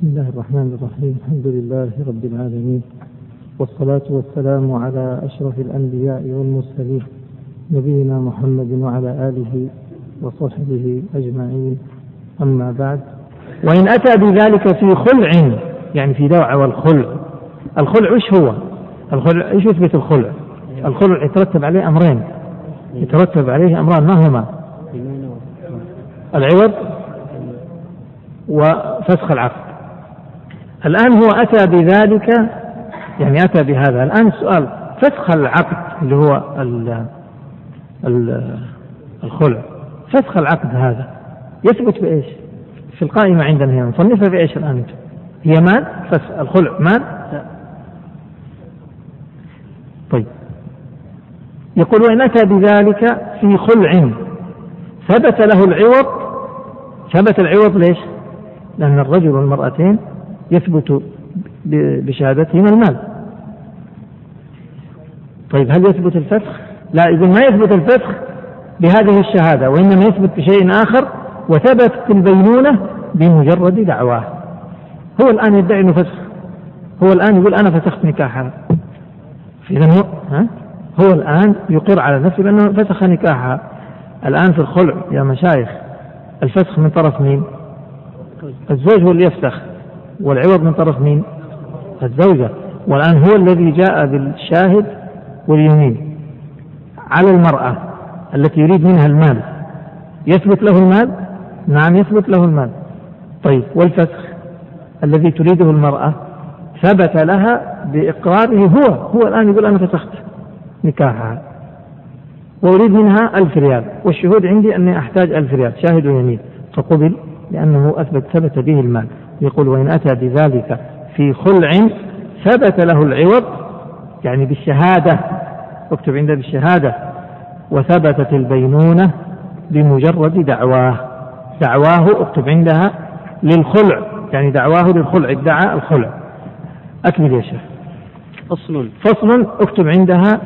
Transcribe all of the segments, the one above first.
بسم الله الرحمن الرحيم. الحمد لله رب العالمين. والصلاة والسلام على أشرف الأنبياء والمرسلين نبينا محمد وعلى آله وصحبه أجمعين. أما بعد وإن أتى بذلك في خلع يعني في دوعة والخلع. الخلع إيش هو؟ الخلع إيش يثبت الخلع؟ الخلع يترتب عليه أمرين. يترتب عليه أمران ما هما؟ العوض وفسخ العقد. الآن هو أتى بذلك يعني أتى بهذا الآن السؤال فسخ العقد اللي هو ال ال الخلع فسخ العقد هذا يثبت بإيش؟ في القائمة عندنا هنا نصنفها بإيش الآن؟ هي مال فسخ الخلع مال؟ طيب يقول وإن أتى بذلك في خلع ثبت له العوض ثبت العوض ليش؟ لأن الرجل والمرأتين يثبت بشهادتهما المال. طيب هل يثبت الفسخ؟ لا يقول ما يثبت الفسخ بهذه الشهادة وإنما يثبت بشيء آخر وثبت في البينونة بمجرد دعواه هو الآن يدعي أنه فسخ هو الآن يقول أنا فسخت نكاحها إذا هو ها؟ هو الآن يقر على نفسه بأنه فسخ نكاحها الآن في الخلع يا مشايخ الفسخ من طرف مين؟ الزوج هو اللي يفسخ والعوض من طرف مين؟ الزوجة. والآن هو الذي جاء بالشاهد واليمين. على المرأة التي يريد منها المال يثبت له المال؟ نعم يثبت له المال. طيب والفسخ الذي تريده المرأة ثبت لها بإقراره هو هو الآن يقول أنا فسخت نكاحها. وأريد منها ألف ريال. والشهود عندي أني أحتاج ألف ريال شاهد ويمين. فقبل لأنه أثبت ثبت به المال. يقول وإن أتى بذلك في خلع ثبت له العوض يعني بالشهادة اكتب عندها بالشهادة وثبتت البينونة بمجرد دعواه دعواه اكتب عندها للخلع يعني دعواه للخلع ادعى الخلع. أكمل يا شيخ. فصل. فصل اكتب عندها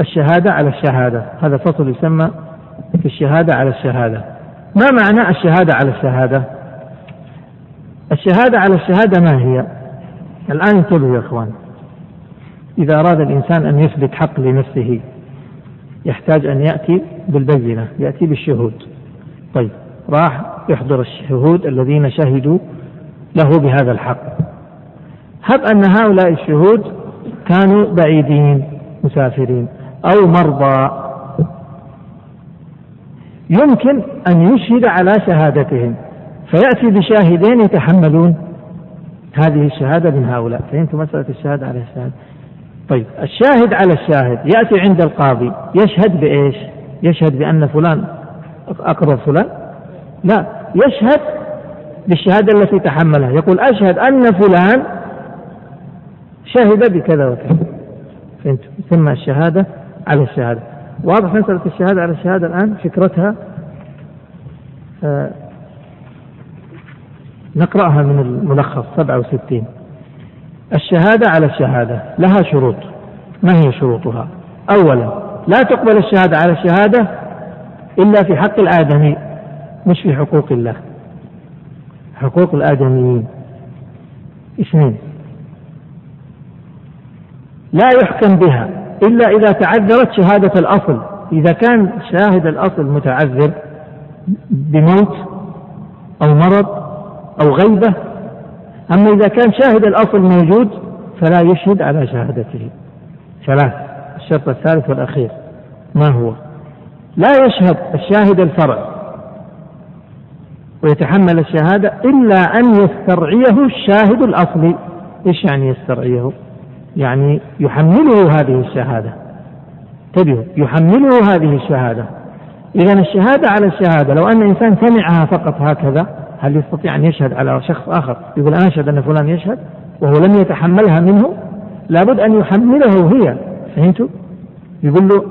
الشهادة على الشهادة هذا فصل يسمى في الشهادة على الشهادة. ما معنى الشهادة على الشهادة؟ الشهادة على الشهادة ما هي؟ الآن انتبهوا يا إخوان. إذا أراد الإنسان أن يثبت حق لنفسه يحتاج أن يأتي بالبينة يأتي بالشهود. طيب راح يحضر الشهود الذين شهدوا له بهذا الحق. هب أن هؤلاء الشهود كانوا بعيدين مسافرين أو مرضى. يمكن أن يشهد على شهادتهم. فيأتي بشاهدين يتحملون هذه الشهادة من هؤلاء. فهمتوا مسألة الشهادة على الشهادة طيب الشاهد على الشاهد يأتي عند القاضي يشهد بإيش؟ يشهد بأن فلان أقرض فلان؟ لا يشهد بالشهادة التي تحملها. يقول أشهد أن فلان شهد بكذا وكذا. فهمتوا؟ ثم الشهادة على الشهادة. واضح مسألة الشهادة على الشهادة الآن؟ فكرتها؟ آه نقرأها من الملخص 67 الشهادة على الشهادة لها شروط. ما هي شروطها؟ أولا لا تقبل الشهادة على الشهادة إلا في حق الآدمي مش في حقوق الله. حقوق الآدميين. اثنين لا يحكم بها إلا إذا تعذرت شهادة الأصل. إذا كان شاهد الأصل متعذر بموت أو مرض أو غيبة أما إذا كان شاهد الأصل موجود فلا يشهد على شهادته. ثلاث الشرط الثالث والأخير ما هو؟ لا يشهد الشاهد الفرع ويتحمل الشهادة إلا أن يسترعيه الشاهد الأصلي إيش يعني يسترعيه؟ يعني يحمله هذه الشهادة. انتبهوا يحمله هذه الشهادة. إذا الشهادة على الشهادة لو أن إنسان سمعها فقط هكذا هل يستطيع أن يشهد على شخص آخر؟ يقول أنا أشهد أن فلان يشهد وهو لم يتحملها منه لابد أن يحمله هي. فهمتوا يقول له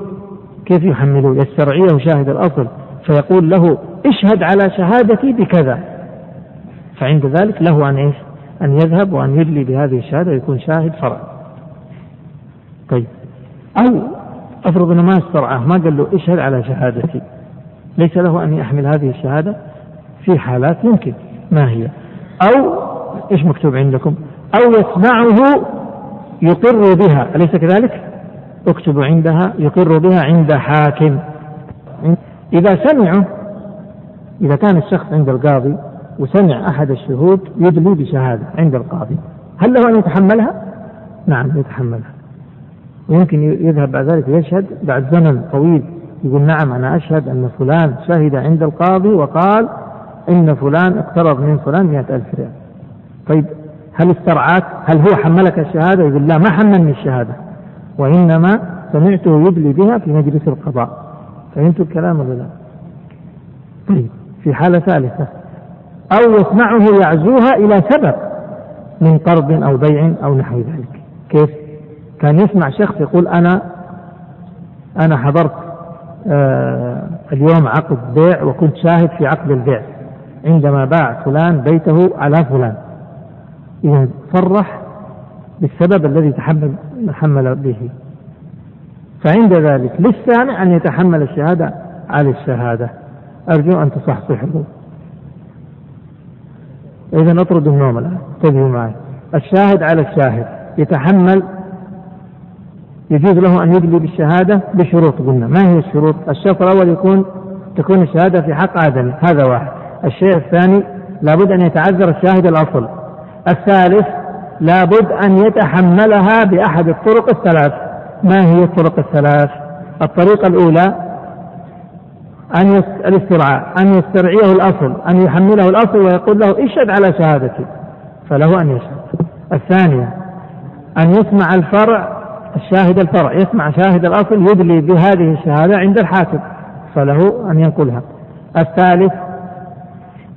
كيف يحمله؟ يسترعيه شاهد الأصل فيقول له اشهد على شهادتي بكذا. فعند ذلك له أن إيش؟ أن يذهب وأن يدلي بهذه الشهادة ويكون شاهد فرع. طيب. أو أفرض أنه ما استرعاه ما قال له اشهد على شهادتي. ليس له أن يحمل هذه الشهادة في حالات يمكن ما هي؟ أو إيش مكتوب عندكم؟ أو يسمعه يقر بها. أليس كذلك؟ اكتب عندها يقر بها عند حاكم. إذا سمعوا إذا كان الشخص عند القاضي وسمع أحد الشهود يدلي بشهادة عند القاضي. هل له أن يتحملها؟ نعم يتحملها. ويمكن يذهب بعد ذلك يشهد. بعد زمن طويل يقول نعم أنا أشهد أن فلان شهد عند القاضي وقال إن فلان اقترض من فلان مئة ألف ريال. طيب هل استرعاك؟ هل هو حملك الشهادة؟ يقول لا ما حملني الشهادة. وإنما سمعته يدلي بها في مجلس القضاء. فهمت الكلام ولا لا؟ طيب في حالة ثالثة. أو يسمعه يعزوها إلى سبب من قرض أو بيع أو نحو ذلك. كيف؟ كان يسمع شخص يقول أنا أنا حضرت آه اليوم عقد بيع وكنت شاهد في عقد البيع. عندما باع فلان بيته على فلان. إذا صرح بالسبب الذي تحمل تحمل به. فعند ذلك للسامع أن يتحمل الشهادة. على الشهادة. أرجو أن تصحصحوا إذا نطرد النوم الآن. انتبهوا معي. الشاهد على الشاهد. يتحمل يجوز له أن يدلي بالشهادة بشروط. قلنا ما هي الشروط؟ الشرط الأول يكون تكون الشهادة في حق آدم هذا واحد. الشيء الثاني لابد أن يتعذر الشاهد الأصل. الثالث لابد أن يتحملها بأحد الطرق الثلاث. ما هي الطرق الثلاث؟ الطريقة الأولى أن. الاسترعاء أن يسترعيه الأصل أن يحمله الأصل ويقول له اشهد على شهادتي. فله أن يشهد. الثانية أن يسمع الفرع الشاهد الفرع يسمع شاهد الأصل يدلي بهذه الشهادة عند الحاكم فله أن ينقلها. الثالث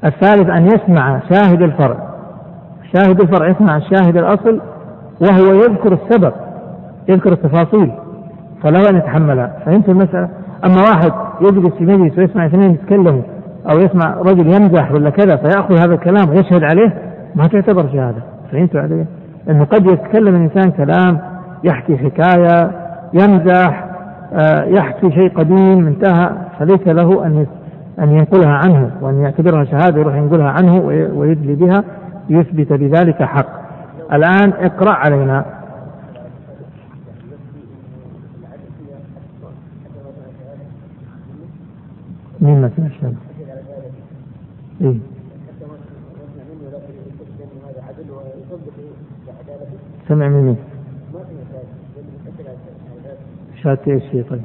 الثالث أن يسمع شاهد الفرع. شاهد الفرع يسمع الشاهد الأصل وهو يذكر السبب يذكر التفاصيل فله أن يتحملها. فهمت المسألة؟ أما واحد يجلس في مجلس ويسمع اثنين يتكلموا أو يسمع رجل يمزح ولا كذا فيأخذ هذا الكلام ويشهد عليه ما تعتبر شهادة. فهمت عليه؟ أنه قد يتكلم الإنسان كلام يحكي حكاية يمزح آه، يحكي شيء قديم انتهى فليس له أن أن ينقلها عنه وأن يعتبرها شهادة يروح ينقلها عنه ويدلي بها يثبت بذلك حق الآن اقرأ علينا مين ما سمع شهادة؟ إيه؟ سمع من مين؟ شهادة إيش طيب؟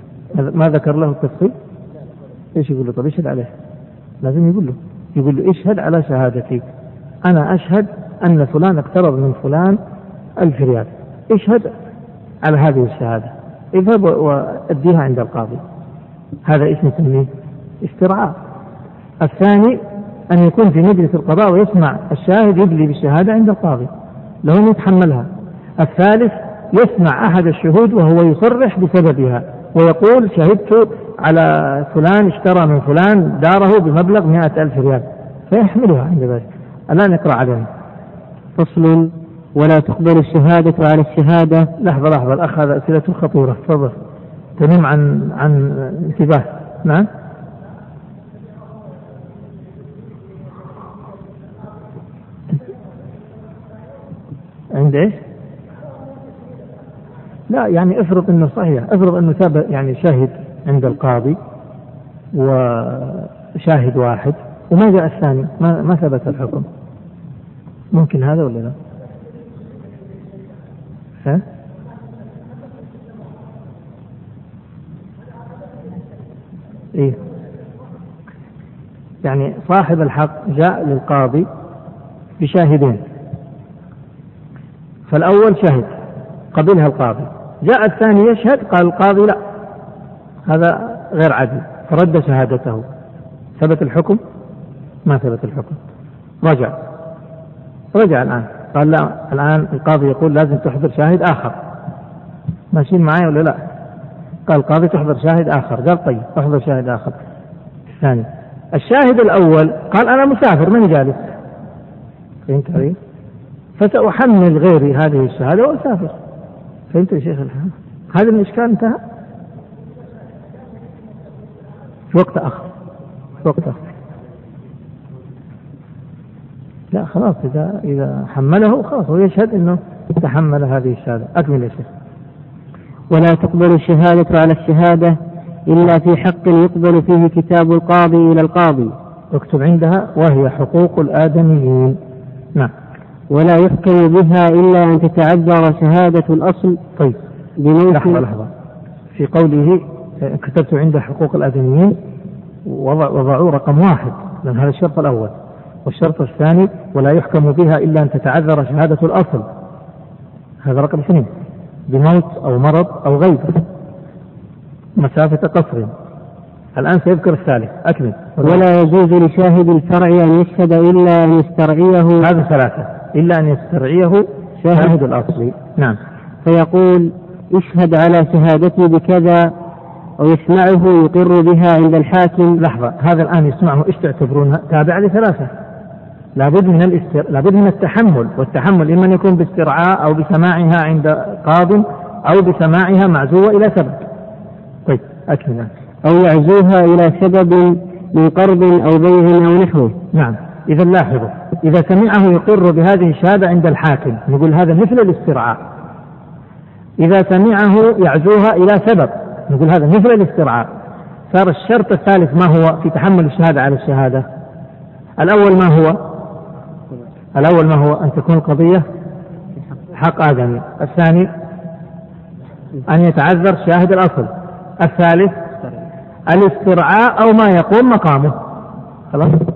ما ذكر له التفصيل؟ إيش يقول له؟ طيب اشهد عليه؟ لازم يقول له. يقول له اشهد على شهادتي أنا أشهد أن فلان اقترض من فلان ألف ريال. اشهد على هذه الشهادة. اذهب وأديها عند القاضي. هذا إيش نسميه؟ استرعاء الثاني أن يكون في مجلس القضاء ويسمع الشاهد يدلي بالشهادة عند القاضي. أن يتحملها. الثالث يسمع أحد الشهود وهو يصرح بسببها. ويقول شهدت على فلان اشترى من فلان داره بمبلغ مئة ألف ريال. فيحملها عند ذلك. الآن اقرأ علينا فصل. ولا تقبل الشهادة على الشهادة. لحظة لحظة. الأخ هذا أسئلة خطيرة. تفضل. تنم عن عن انتباه نعم. عند إيش؟ لا يعني افرض إنه صحيح افرض إنه ثبت يعني شهد عند القاضي وشاهد واحد وما جاء الثاني ما, ما ثبت الحكم ممكن هذا ولا لا؟ ها؟ إيه؟ يعني صاحب الحق جاء للقاضي بشاهدين فالأول شهد قبلها القاضي جاء الثاني يشهد قال القاضي لا هذا غير عدل فرد شهادته. ثبت الحكم؟ ما ثبت الحكم. رجع. رجع الآن. قال لا الآن القاضي يقول لازم تحضر شاهد آخر. ماشيين معي ولا لا؟ قال القاضي تحضر شاهد آخر. قال طيب احضر شاهد آخر. الثاني الشاهد الأول قال أنا مسافر من جالس؟ فهمت علي؟ فسأحمل غيري هذه الشهادة وأسافر. فهمت يا شيخ الحين هذا الإشكال انتهى؟ وقت في وقت آخر. لا خلاص إذا إذا حمله خلاص هو يشهد أنه تحمل هذه الشهادة. أكمل يا شيخ. ولا تقبل الشهادة على الشهادة إلا في حق يقبل فيه كتاب القاضي إلى القاضي. اكتب عندها وهي حقوق الآدميين. نعم. ولا يحكم بها إلا أن تتعذر شهادة الأصل. طيب بموت لحظة لحظة. في قوله كتبت عند حقوق الآدميين وضعوا رقم واحد لأن هذا الشرط الأول. والشرط الثاني ولا يحكم بها إلا أن تتعذر شهادة الأصل. هذا رقم اثنين. بموت أو مرض أو غيبة مسافة قصر. الآن سيذكر الثالث. أكمل. ولا يجوز لشاهد الفرع أن يشهد إلا أن يسترعيه هذا ثلاثة. إلا أن يسترعيه شاهد الأصل. نعم. فيقول اشهد على شهادتي بكذا أو يسمعه يقر بها عند الحاكم. لحظة هذا الآن يسمعه إيش تعتبرونها تابع لثلاثة. لابد من الاستر... لابد من التحمل والتحمل إما أن يكون باسترعاء أو بسماعها عند قاض أو بسماعها معزوة إلى سبب. طيب أكمل. أو يعزوها إلى سبب من قرض أو بيع أو نحوه. نعم. إذا لاحظوا إذا سمعه يقر بهذه الشهادة عند الحاكم نقول هذا مثل الاسترعاء. إذا سمعه يعزوها إلى سبب نقول هذا مثل الاسترعاء. صار الشرط الثالث ما هو في تحمل الشهادة على الشهادة؟ الأول ما هو؟ الأول ما هو؟ أن تكون القضية حق آدمي. الثاني؟ أن يتعذر شاهد الأصل. الثالث؟ الاسترعاء أو ما يقوم مقامه. خلاص؟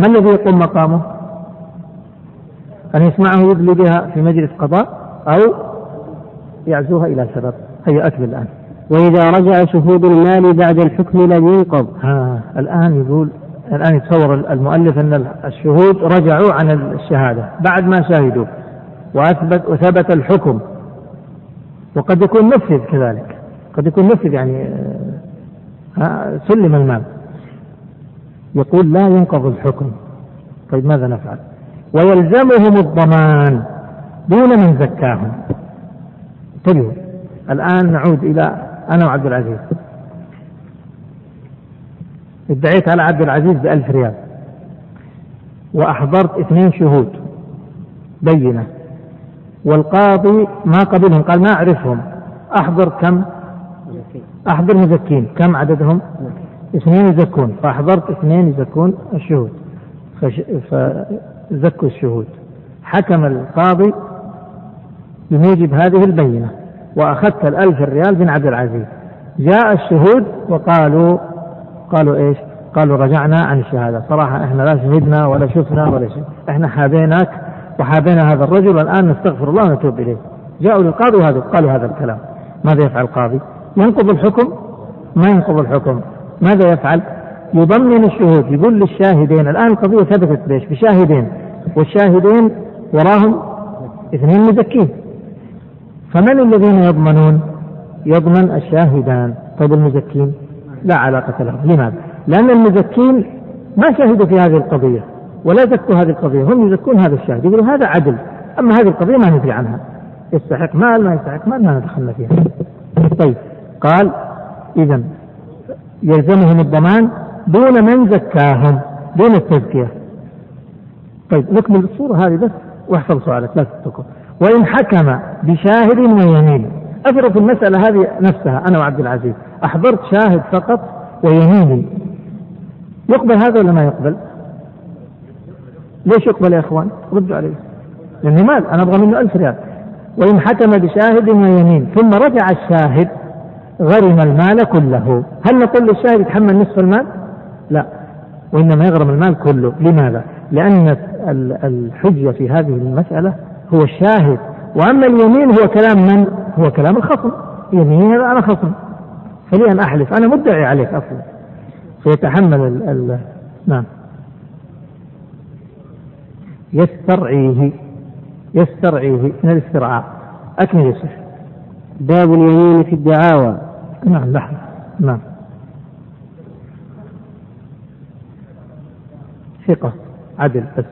ما الذي يقوم مقامه؟ أن يسمعه يدلي بها في مجلس قضاء أو يعزوها إلى سبب هيا أكمل الآن. وإذا رجع شهود المال بعد الحكم لم ينقض. ها الآن يقول الآن يتصور المؤلف أن الشهود رجعوا عن الشهادة بعد ما شهدوا وأثبت وثبت الحكم. وقد يكون نفذ كذلك. قد يكون نفذ يعني سلم المال. يقول لا ينقض الحكم. طيب ماذا نفعل؟ ويلزمهم الضمان دون من زكاهم. انتبهوا. الآن نعود إلى أنا وعبد العزيز. ادعيت على عبد العزيز بألف ريال. وأحضرت اثنين شهود. بينة. والقاضي ما قبلهم. قال ما أعرفهم. أحضر كم؟ أحضر مزكين. كم عددهم؟ اثنين يزكون فأحضرت اثنين يزكون الشهود. فزكوا الشهود. حكم القاضي بموجب هذه البينة. وأخذت الألف ريال من عبد العزيز. جاء الشهود وقالوا قالوا إيش؟ قالوا رجعنا عن الشهادة. صراحة إحنا لا شهدنا ولا شفنا ولا شيء. إحنا حابيناك وحابينا هذا الرجل والآن نستغفر الله ونتوب إليه. جاءوا للقاضي وهذا قالوا هذا الكلام. ماذا يفعل القاضي؟ ينقض الحكم؟ ما ينقض الحكم. ماذا يفعل؟ يضمن الشهود يقول للشاهدين الآن القضية ثبتت بإيش بشاهدين والشاهدين وراهم اثنين مزكين. فمن الذين يضمنون؟ يضمن الشاهدان. طيب المزكين؟ لا علاقة لهم. لماذا؟ لأن المزكين ما شهدوا في هذه القضية ولا زكوا هذه القضية. هم يزكون هذا الشاهد يقولوا هذا عدل. أما هذه القضية ما ندري عنها. يستحق مال ما يستحق مال ما ندخلنا فيها. طيب قال إذا يلزمهم الضمان دون من زكاهم دون التزكية. طيب نكمل الصورة هذه بس واحفظ سؤالك لا تتركه. وإن حكم بشاهد ويمين أفرض المسألة هذه نفسها أنا وعبد العزيز. أحضرت شاهد فقط ويمين. يقبل هذا ولا ما يقبل؟ ليش يقبل يا إخوان؟ ردوا علي. لأنه مال أنا أبغى منه ألف ريال. وإن حكم بشاهد ويمين ثم رجع الشاهد غرم المال كله. هل نقول للشاهد يتحمل نصف المال؟ لا. وإنما يغرم المال كله. لماذا؟ لأن الحجة في هذه المسألة هو الشاهد. وأما اليمين هو كلام من؟ هو كلام الخصم. يمين أنا خصم. فلي أن أحلف. أنا مدعي عليك أصلا. فيتحمل ال ال نعم. يسترعيه. يسترعيه. من الاسترعاء. أكمل يا باب اليمين في الدعاوى. نعم لحظة نعم. ثقة عدل بس.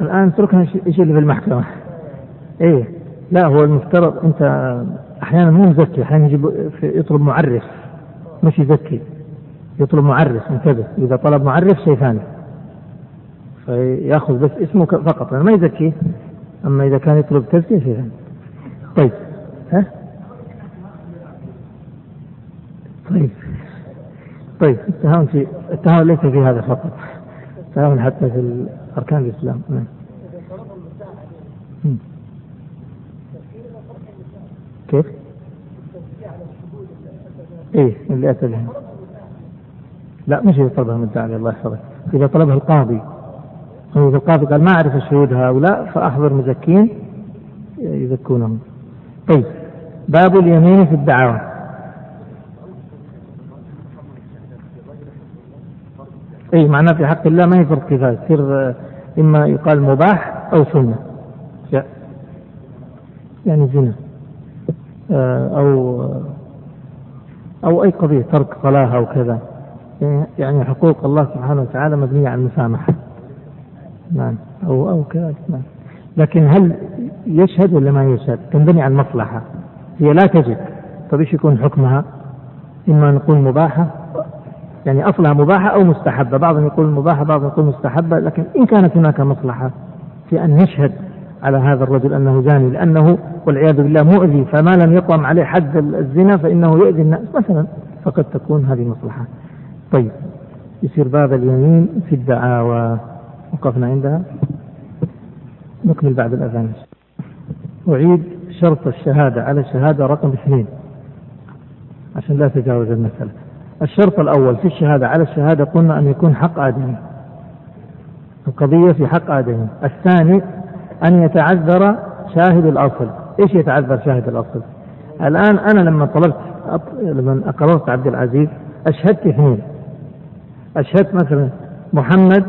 الآن اتركنا إيش اللي في المحكمة؟ إيه لا هو المفترض أنت أحيانا مو مزكي أحيانا يجيب يطلب معرف. مش يزكي يطلب معرف انتبه إذا طلب معرف شيء ثاني. فيأخذ بس اسمه فقط ما يزكيه أما إذا كان يطلب شيء ثاني طيب ها؟ طيب طيب التهاون في التهاون ليس في هذا فقط. التهاون حتى في أركان الإسلام. نعم. كيف؟ إيه اللي أتى لا مش إذا طلبها المدعي الله يحفظك. إذا طلبها القاضي. أو إذا القاضي قال ما أعرف الشهود هؤلاء فأحضر مزكين يزكونهم. طيب باب اليمين في الدعوة. أي معناه في حق الله ما يفرق كفاية يصير إما يقال مباح أو سنة. يعني زنا. آه، أو أو أي قضية ترك صلاة أو كذا. يعني حقوق الله سبحانه وتعالى مبنية على المسامحة. نعم. أو أو كذا نعم. لكن هل يشهد ولا ما يشهد؟ تنبني على المصلحة. هي لا تجد. طيب إيش يكون حكمها؟ إما نقول مباحة يعني أصلها مباحة أو مستحبة. بعضهم يقول مباحة بعضهم يقول مستحبة لكن إن كانت هناك مصلحة في أن نشهد على هذا الرجل أنه زاني لأنه والعياذ بالله مؤذي فما لم يقم عليه حد الزنا فإنه يؤذي الناس. مثلا فقد تكون هذه مصلحة طيب يصير باب اليمين في الدعاوى. وقفنا عندها. نكمل بعد الأذان. أعيد شرط الشهادة على الشهادة رقم اثنين عشان لا تجاوز المسألة. الشرط الأول في الشهادة على الشهادة قلنا أن يكون حق آدمي. القضية في حق آدمي. الثاني أن يتعذر شاهد الأصل. إيش يتعذر شاهد الأصل؟ الآن أنا لما طلبت لما أقررت عبد العزيز أشهدت اثنين. أشهدت مثلا محمد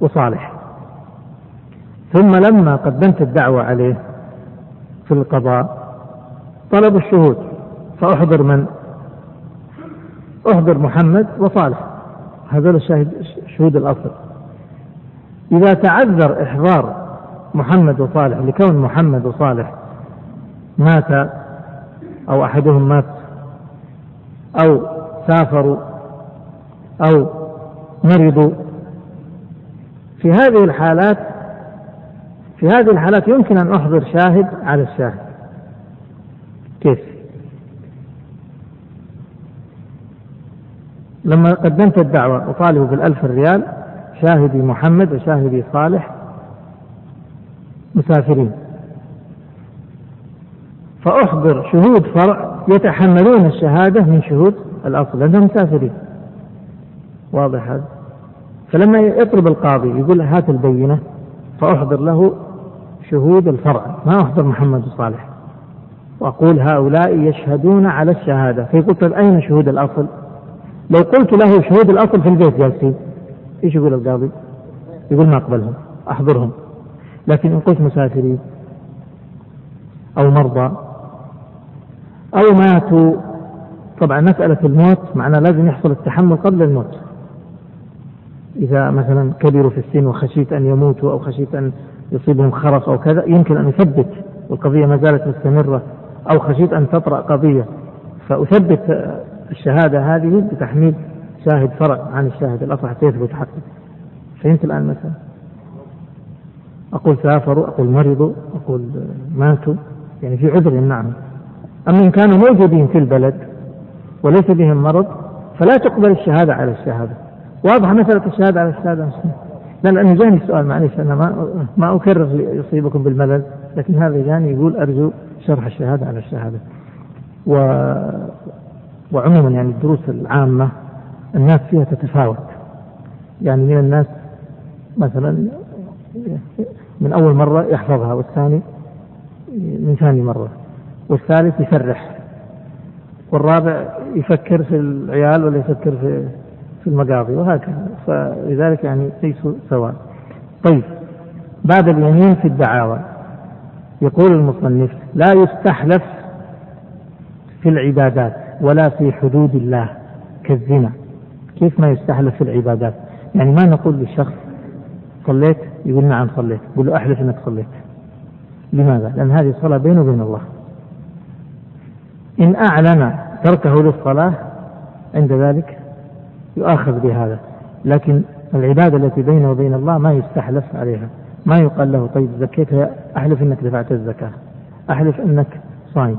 وصالح. ثم لما قدمت الدعوة عليه في القضاء طلب الشهود فأحضر من؟ أحضر محمد وصالح. هذول الشاهد شهود الأصل. إذا تعذر إحضار محمد وصالح لكون محمد وصالح مات أو أحدهم مات أو سافروا أو مرضوا في هذه الحالات في هذه الحالات يمكن أن أحضر شاهد على الشاهد. كيف؟ لما قدمت الدعوة أطالب بالألف ريال شاهدي محمد وشاهدي صالح مسافرين. فأحضر شهود فرع يتحملون الشهادة من شهود الأصل لأنهم مسافرين. واضح هذا؟ فلما يطلب القاضي يقول هات البينة فأحضر له شهود الفرع. ما أحضر محمد صالح. وأقول هؤلاء يشهدون على الشهادة. فيقول طيب أين شهود الأصل؟ لو قلت له شهود الأصل في البيت جالسين إيش يقول القاضي؟ يقول ما أقبلهم أحضرهم. لكن إن قلت مسافرين أو مرضى أو ماتوا طبعا مسألة الموت معناه لازم يحصل التحمل قبل الموت. إذا مثلا كبروا في السن وخشيت أن يموتوا أو خشيت أن يصيبهم خرف أو كذا يمكن أن يثبت والقضية ما زالت مستمرة أو خشيت أن تطرأ قضية. فأثبت الشهادة هذه بتحميل شاهد فرع عن الشاهد الأصل حتى يثبت حقه فهمت الآن مثلا؟ أقول سافروا أقول مرضوا أقول ماتوا يعني في عذر يمنعهم أما إن كانوا موجودين في البلد وليس بهم مرض فلا تقبل الشهادة على الشهادة. واضحة مسألة الشهادة على الشهادة. لا لأنه جاني السؤال معلش أنا ما ما أكرر يصيبكم بالملل لكن هذا جاني يقول أرجو شرح الشهادة على الشهادة. و وعموما يعني الدروس العامة الناس فيها تتفاوت. يعني من الناس مثلا من أول مرة يحفظها والثاني من ثاني مرة والثالث يسرح والرابع يفكر في العيال ولا يفكر في في المقاضي وهكذا. فلذلك يعني ليسوا سواء. طيب. بعد اليمين في الدعاوى يقول المصنف لا يستحلف في العبادات ولا في حدود الله كالزنا. كيف ما يستحلف في العبادات؟ يعني ما نقول للشخص صليت؟ يقول نعم صليت. يقول له أحلف أنك صليت. لماذا؟ لأن هذه صلاة بينه وبين الله. إن أعلن تركه للصلاة عند ذلك يؤاخذ بهذا لكن العبادة التي بينه وبين الله ما يستحلف عليها ما يقال له طيب زكيتها أحلف أنك دفعت الزكاة أحلف أنك صايم.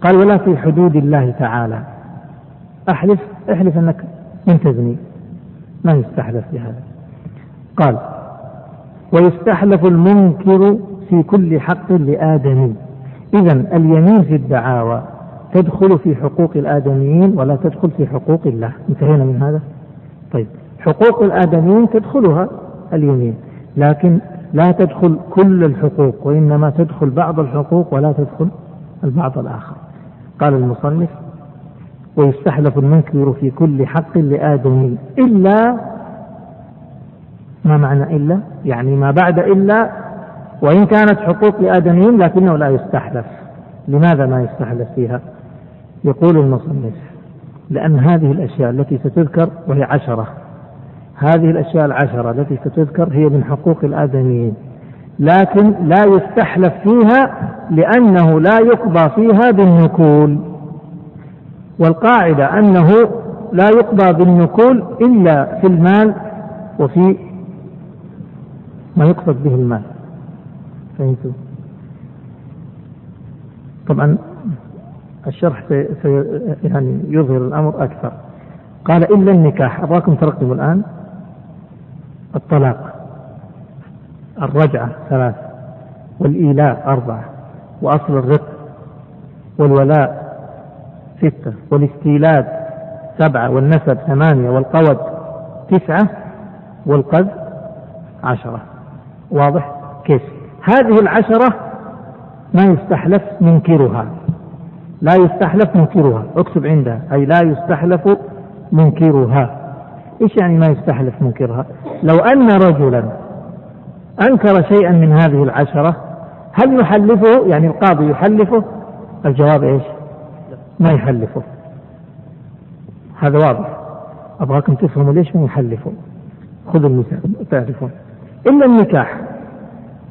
قال ولا في حدود الله تعالى. أحلف أحلف أنك من تزني. ما يستحلف بهذا. قال ويستحلف المنكر في كل حق لآدمي إذا اليمين في الدعاوى تدخل في حقوق الآدميين ولا تدخل في حقوق الله. انتهينا من هذا؟ طيب. حقوق الآدميين تدخلها اليمين لكن لا تدخل كل الحقوق وإنما تدخل بعض الحقوق ولا تدخل البعض الآخر. قال المصنف ويستحلف المنكر في كل حق لآدمي إلا ما معنى إلا؟ يعني ما بعد إلا وإن كانت حقوق لآدميين لكنه لا يستحلف. لماذا ما يستحلف فيها؟ يقول المصنف لأن هذه الأشياء التي ستذكر وهي عشرة. هذه الأشياء العشرة التي ستذكر هي من حقوق الآدميين. لكن لا يستحلف فيها لأنه لا يقضى فيها بالنكول. والقاعدة أنه لا يقضى بالنكول إلا في المال وفي ما يقصد به المال. فهمتوا؟ طبعا الشرح سي يعني يظهر الأمر أكثر. قال إلا النكاح. أراكم ترقبوا الآن. الطلاق. الرجعة ثلاث. والإيلاء أربعة. وأصل الرق والولاء ستة. والاستيلاد سبعة. والنسب ثمانية. والقود تسعة. والقذ عشرة. واضح؟ كيف؟ هذه العشرة ما يستحلف منكرها. لا يستحلف منكرها. اكتب عندها. أي لا يستحلف منكرها. إيش يعني ما يستحلف منكرها؟ لو أن رجلا أنكر شيئا من هذه العشرة هل نحلفه يعني القاضي يحلفه؟ الجواب إيش؟ ما يحلفه. هذا واضح. أبغاكم تفهموا ليش ما يحلفوا. خذوا المثال. تعرفون. إلا النكاح.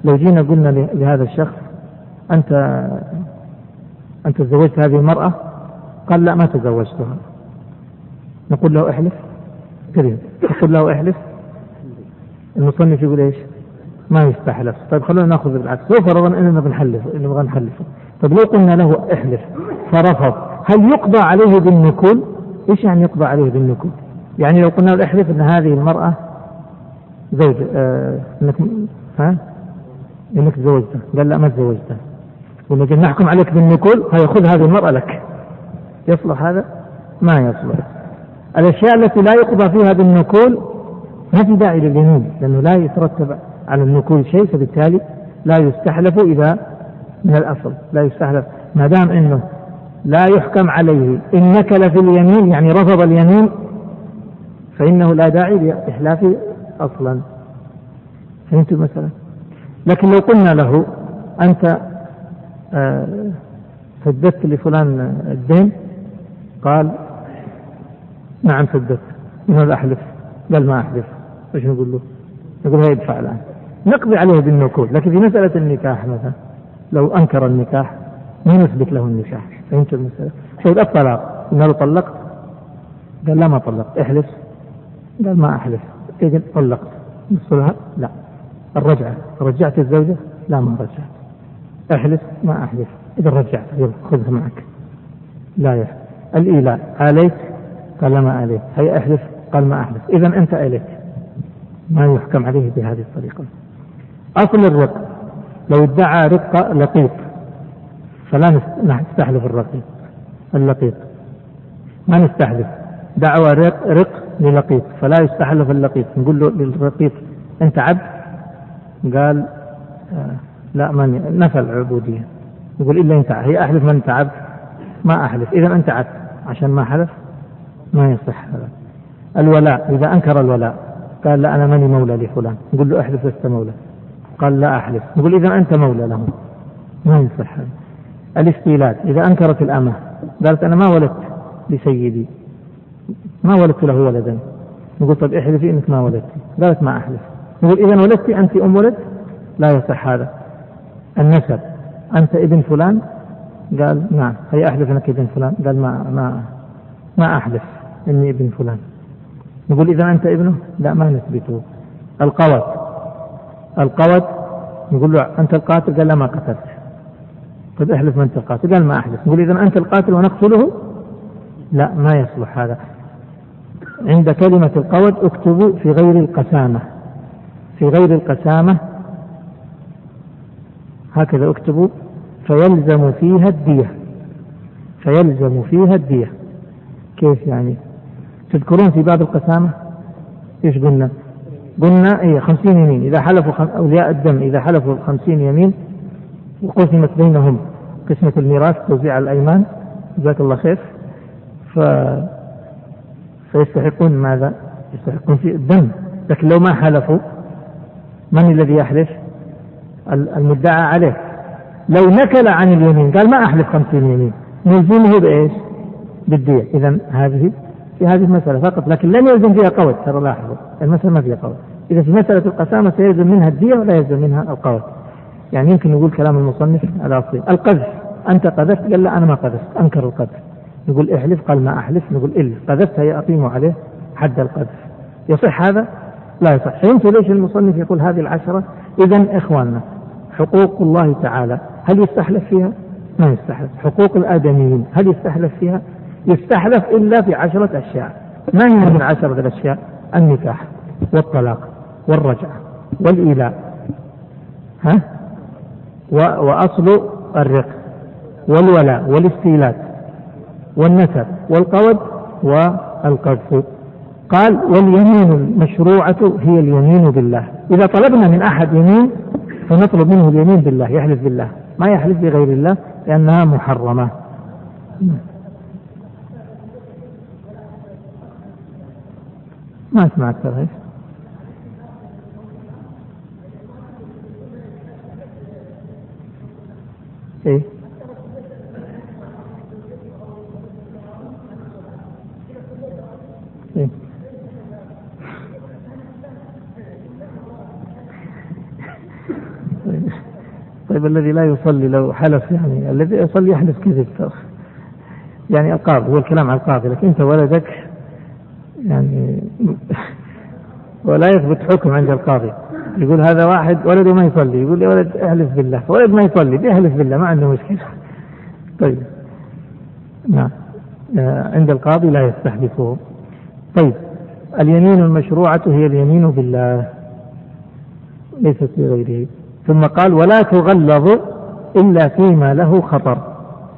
لو جينا قلنا لهذا الشخص أنت أنت تزوجت هذه المرأة؟ قال لا ما تزوجتها. نقول له احلف. كذب نقول له احلف. المصنف يقول إيش؟ ما يستحلف طيب خلونا نأخذ بالعكس. لو فرضنا إننا بنحلف نبغى نحلفه طيب لو قلنا له احلف فرفض هل يقضى عليه بالنكول؟ إيش يعني يقضى عليه بالنكول؟ يعني لو قلنا له احلف إن هذه المرأة زوج آه انك ها؟ إنك تزوجتها قال لا ما تزوجتها. ونجي نحكم عليك بالنكول فيأخذ هذه المرأة لك. يصلح هذا؟ ما يصلح. الأشياء التي لا يقضى فيها بالنكول ما في داعي لليمين لأنه لا يترتب على النكول شيء فبالتالي لا يستحلف إذا من الأصل لا يستحلف. ما دام أنه لا يحكم عليه إن نكل في اليمين يعني رفض اليمين فإنه لا داعي لإحلافه أصلا. فهمتم مثلا لكن لو قلنا له أنت سددت لفلان الدين. قال نعم سددت هذا أحلف. قال ما أحلف. إيش نقول له؟ نقول هو يدفع الآن. نقضي عليه بالنقود لكن في مسألة النكاح مثلا لو أنكر النكاح ما نثبت له النكاح. فهمت المسألة؟ طيب الطلاق. قلنا له طلقت قال لا ما طلقت. احلف. قال ما أحلف. طلقت. لا. الرجعة؟ رجعت الزوجة؟ لا ما رجعت. أحلف ما أحلف. إذا رجعت يلا خذها معك. لا يحلف الإيلاء. عليك قال ما عليك. هي أحلف قال ما أحلف. اذا أنت اليك ما يحكم عليه بهذه الطريقة. أصل الرق لو ادعى رق لقيط. فلا نستحلف الرقيق اللقيط. ما نستحلف. دعوى رق, رق للقيط. فلا يستحلف اللقيط. نقول له للرقيق أنت عبد؟ قال آه لا من نفى العبودية. يقول إلا أنت هي أحلف من أنت عبد ما أحلف إذا أنت عبد عشان ما حلف ما يصح. هذا الولاء إذا أنكر الولاء قال لا أنا ماني مولى لفلان. نقول له احلف لست مولى. قال لا أحلف نقول إذا أنت مولى له. ما يصح. هذا الاستيلاد إذا أنكرت الأمة قالت أنا ما ولدت لسيدي. ما ولدت له ولدا. نقول طيب احلفي إنك ما ولدت قالت ما أحلف. نقول إذا ولدت أنت أم ولد؟ لا يصح هذا. النسب. أنت ابن فلان؟ قال نعم. هي أحلف أنك ابن فلان؟ قال ما ما ما أحلف إني ابن فلان. نقول إذا أنت ابنه؟ لا ما نثبته. القوت القوت نقول له أنت القاتل؟ قال لا ما قتلت. طيب احلف من أنت القاتل؟ قال ما أحلف نقول إذا أنت القاتل ونقتله؟ لا ما يصلح هذا. عند كلمة القوت اكتبوا في غير القسامة. في غير القسامة هكذا اكتبوا فيلزم فيها الدية. فيلزم فيها الدية. كيف يعني؟ تذكرون في باب القسامة؟ إيش قلنا؟ قلنا اي خمسين يمين. إذا حلفوا خم... أولياء الدم إذا حلفوا خمسين يمين وقسمت بينهم قسمة الميراث توزيع الأيمان. جزاك الله خير. ف... فيستحقون ماذا؟ يستحقون في الدم. لكن لو ما حلفوا من الذي يحلف؟ المدعى عليه. لو نكل عن اليمين قال ما أحلف خمسين يمين. نلزمه بإيش؟ بالدية. إذا هذه في هذه المسألة فقط لكن لم يلزم فيها قول ترى لاحظوا. المسألة ما فيها قول. إذا في مسألة القسامة سيلزم منها الدية ولا يلزم منها القول. يعني يمكن نقول كلام المصنف الأصلي القذف. أنت قذفت؟ قال لا أنا ما قذفت. أنكر القذف. نقول احلف قال ما أحلف. نقول إل قذفت هي أقيم عليه حد القذف. يصح هذا؟ لا يصح فهمتوا ليش المصنف يقول هذه العشرة إذا إخواننا حقوق الله تعالى هل يستحلف فيها؟ ما يستحلف حقوق الآدميين هل يستحلف فيها؟ يستحلف إلا في عشرة أشياء ما هي من عشرة الأشياء؟ النكاح والطلاق والرجعة والإيلاء ها؟ وأصل الرق والولاء والاستيلاد والنسب والقود والقذف قال واليمين المشروعة هي اليمين بالله. إذا طلبنا من أحد يمين فنطلب منه اليمين بالله يحلف بالله. ما يحلف بغير الله لأنها محرمة. ما سمعت ترى إيه؟ إيه؟ طيب الذي لا يصلي لو حلف يعني الذي يصلي يحلف كذب يعني القاضي هو الكلام على القاضي لكن أنت ولدك يعني ولا يثبت حكم عند القاضي. يقول هذا واحد ولده ما يصلي يقول لي ولد احلف بالله ولد ما يصلي بيحلف بالله؟ ما عنده مشكلة. طيب. نعم. آه، عند القاضي لا يستحلفه. طيب. اليمين المشروعة هي اليمين بالله. ليست بغيره ثم قال ولا تغلظ إلا فيما له خطر.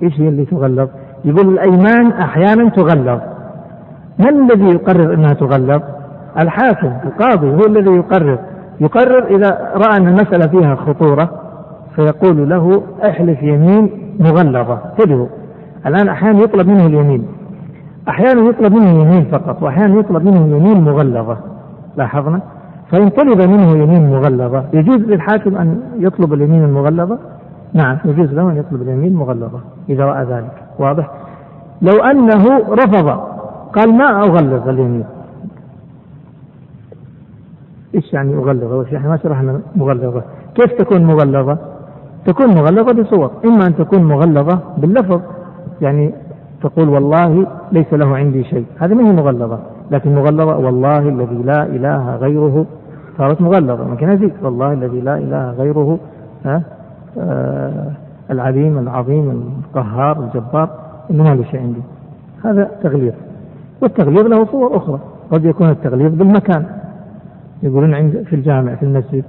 إيش هي اللي تغلظ؟ يقول الأيمان أحيانا تغلظ. من الذي يقرر أنها تغلظ؟ الحاكم القاضي هو الذي يقرر. يقرر إذا رأى أن المسألة فيها خطورة فيقول له أحلف يمين مغلظة. انتبهوا الآن أحيانا يطلب منه اليمين. أحيانا يطلب منه يمين فقط وأحيانا يطلب منه يمين مغلظة. لاحظنا؟ فإن طلب منه يمين مغلظة يجوز للحاكم أن يطلب اليمين المغلظة؟ نعم يجوز له أن يطلب اليمين المغلظة إذا رأى ذلك. واضح؟ لو أنه رفض قال ما أغلظ اليمين؟ إيش يعني مغلظة؟ إحنا ما شرحنا مغلظة، كيف تكون مغلظة؟ تكون مغلظة بصور، إما أن تكون مغلظة باللفظ يعني تقول والله ليس له عندي شيء هذه ما هي مغلظة لكن مغلظة والله الذي لا إله غيره صارت مغلظة. ممكن أزيد والله الذي لا إله غيره ها آه العليم العظيم القهار الجبار إنه ما له شيء عندي. هذا تغليظ. والتغليظ له صور أخرى. قد يكون التغليظ بالمكان. يقولون عند في الجامع في المسجد.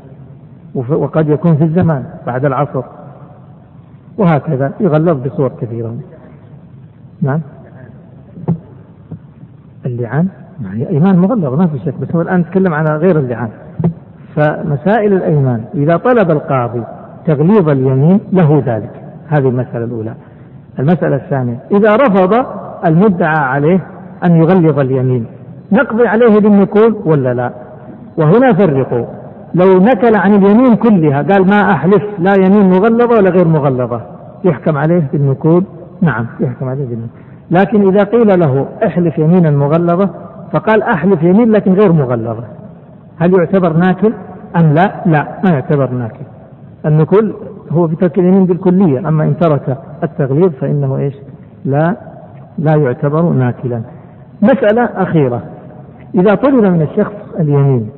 وقد يكون في الزمان بعد العصر. وهكذا. يغلظ بصور كثيرة. نعم. اللعان؟ هي إيمان مغلظه ما في شك. بس هو الآن نتكلم على غير اللعان. فمسائل الأيمان إذا طلب القاضي تغليظ اليمين له ذلك. هذه المسألة الأولى. المسألة الثانية إذا رفض المدعى عليه أن يغلظ اليمين نقضي عليه بالنكول ولا لا؟ وهنا فرقوا. لو نكل عن اليمين كلها قال ما أحلف لا يمين مغلظة ولا غير مغلظة. يحكم عليه بالنكول نعم يحكم عليه بالنكول لكن إذا قيل له احلف يمينا مغلظة فقال أحلف يمين لكن غير مغلظة. هل يعتبر ناكل أم لا؟ لا ما يعتبر ناكل. النكول هو بترك اليمين بالكلية أما إن ترك التغليظ فإنه إيش؟ لا لا يعتبر ناكلا. مسألة أخيرة. إذا طلب من الشخص اليمين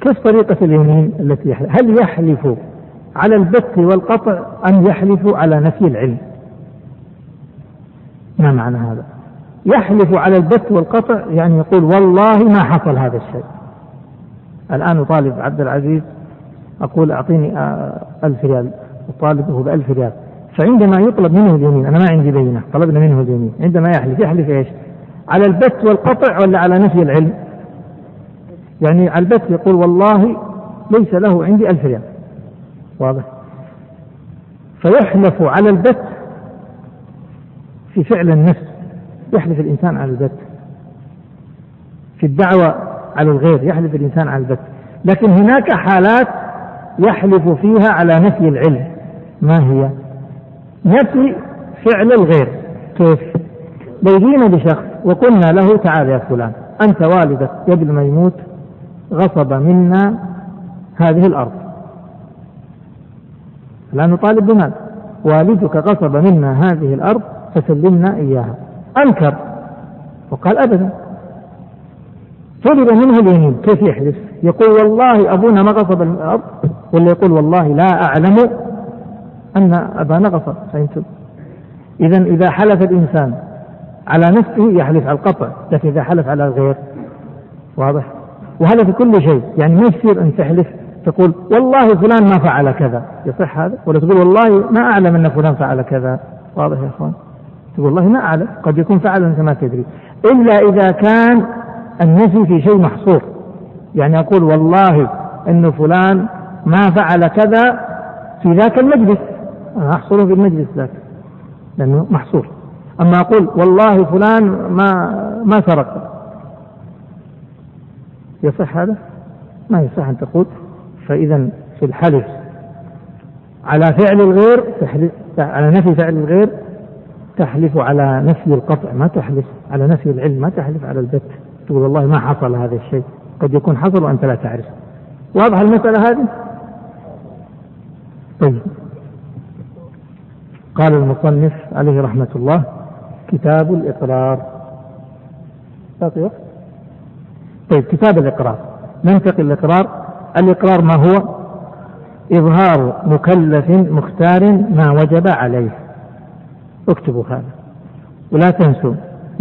كيف طريقة اليمين التي يحلف؟ هل يحلف على البت والقطع أم يحلف على نفي العلم؟ ما معنى هذا؟ يحلف على البت والقطع يعني يقول والله ما حصل هذا الشيء. الآن أطالب عبد العزيز أقول أعطيني آه، ألف ريال. أطالبه بألف ريال. فعندما يطلب منه اليمين أنا ما عندي بينة طلبنا منه اليمين. عندما يحلف يحلف إيش؟ على البت والقطع ولا على نفي العلم؟ يعني على البت يقول والله ليس له عندي ألف ريال. واضح؟ فيحلف على البت في فعل النفس. يحلف الإنسان على البت في الدعوة على الغير يحلف الإنسان على البت. لكن هناك حالات يحلف فيها على نفي العلم. ما هي؟ نفي فعل الغير. كيف؟ لو بشخص وقلنا له تعال يا فلان أنت والدك قبل ما يموت غصب منا هذه الأرض. لا نطالب بمال والدك غصب منا هذه الأرض فسلمنا إياها. أنكر. وقال أبدا. طلب منه اليمين. كيف يحلف يقول والله أبونا ما غصب الأرض ولا يقول والله لا أعلم أن أبانا غصب فهمتم؟ إذا إذا حلف الإنسان على نفسه يحلف على القطع لكن إذا حلف على الغير واضح؟ وهذا في كل شيء. يعني ما يصير أن تحلف تقول والله فلان ما فعل كذا. يصح هذا؟ ولا تقول والله ما أعلم أن فلان فعل كذا. واضح يا أخوان؟ تقول والله ما أعلم قد يكون فعل أنت ما تدري. إلا إذا كان النفي في شيء محصور. يعني أقول والله أن فلان ما فعل كذا في ذاك المجلس. أحصره في المجلس ذاك لأنه محصور. أما أقول والله فلان ما ما سرق. يصح هذا؟ ما يصح أن تقول. فإذا في الحلف على فعل الغير تحلف على نفي فعل الغير تحلف على نفي القطع ما تحلف على نفي العلم ما تحلف على البت. تقول والله ما حصل هذا الشيء. قد يكون حصل وأنت لا تعرف. واضح المسألة هذه؟ طيب. قال المصنف عليه رحمة الله كتاب الإقرار. باقي وقت؟ طيب كتاب الإقرار. ننتقل الإقرار الإقرار ما هو؟ إظهار مكلف مختار ما وجب عليه. اكتبوا هذا. ولا تنسوا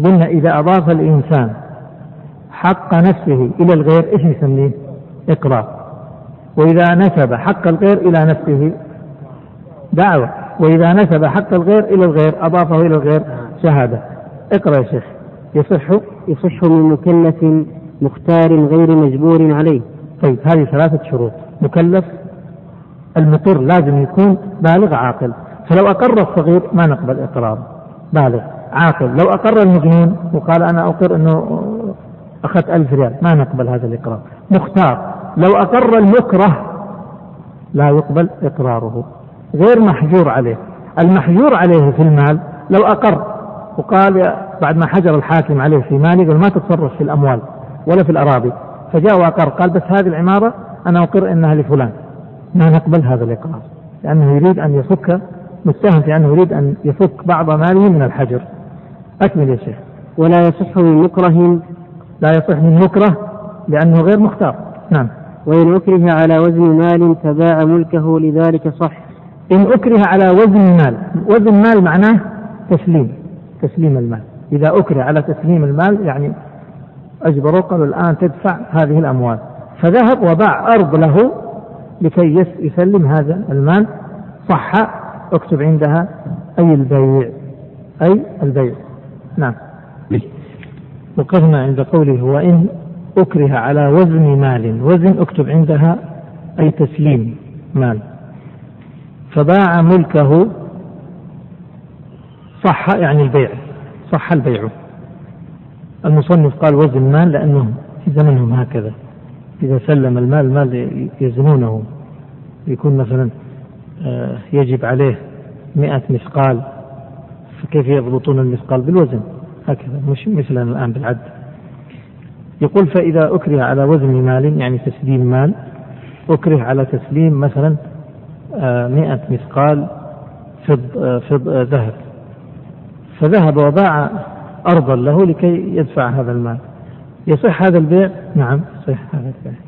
قلنا إذا أضاف الإنسان حق نفسه إلى الغير إيش نسميه؟ إقرار. وإذا نسب حق الغير إلى نفسه دعوة. وإذا نسب حق الغير إلى الغير أضافه إلى الغير شهادة. اقرأ يا شيخ. يصح؟ يصح من مكلف مختار غير مجبور عليه. طيب هذه ثلاثة شروط. مكلف المقر لازم يكون بالغ عاقل. فلو أقر الصغير ما نقبل إقرار. بالغ عاقل. لو أقر المجنون وقال أنا أقر أنه أخذت ألف ريال. ما نقبل هذا الإقرار. مختار. لو أقر المكره لا يقبل إقراره. غير محجور عليه. المحجور عليه في المال لو أقر. وقال بعد ما حجر الحاكم عليه في ماله قال ما تتصرف في الأموال ولا في الأراضي. فجاء وأقر. قال بس هذه العمارة أنا أقر أنها لفلان. ما نقبل هذا الإقرار. لأنه يريد أن يفك متهم في أنه يريد أن يفك بعض ماله من الحجر. أكمل يا شيخ. ولا يصح من مكره لا يصح من مكره لأنه غير مختار. نعم. وإن أكره على وزن مال تباع ملكه لذلك صح. إن أكره على وزن مال وزن مال معناه تسليم تسليم المال. إذا أكره على تسليم المال يعني أجبروه قالوا الآن تدفع هذه الأموال. فذهب وباع أرض له لكي يسلم هذا المال. صح اكتب عندها أي البيع أي البيع. نعم. وقفنا عند قوله وإن أكره على وزن مال وزن أكتب عندها أي تسليم مال. فباع ملكه صح يعني البيع صح البيع. المصنف قال وزن مال لأنه في زمنهم هكذا. إذا سلم المال المال يزنونه. يكون مثلا آه، يجب عليه مئة مثقال فكيف يضبطون المثقال بالوزن؟ هكذا مش مثلنا الآن بالعد. يقول فإذا أكره على وزن مال يعني تسليم مال أكره على تسليم مثلا آه، مئة مثقال فض آه، فض آه، ذهب. فذهب وباع أرضا له لكي يدفع هذا المال. يصح هذا البيع؟ نعم يصح هذا البيع.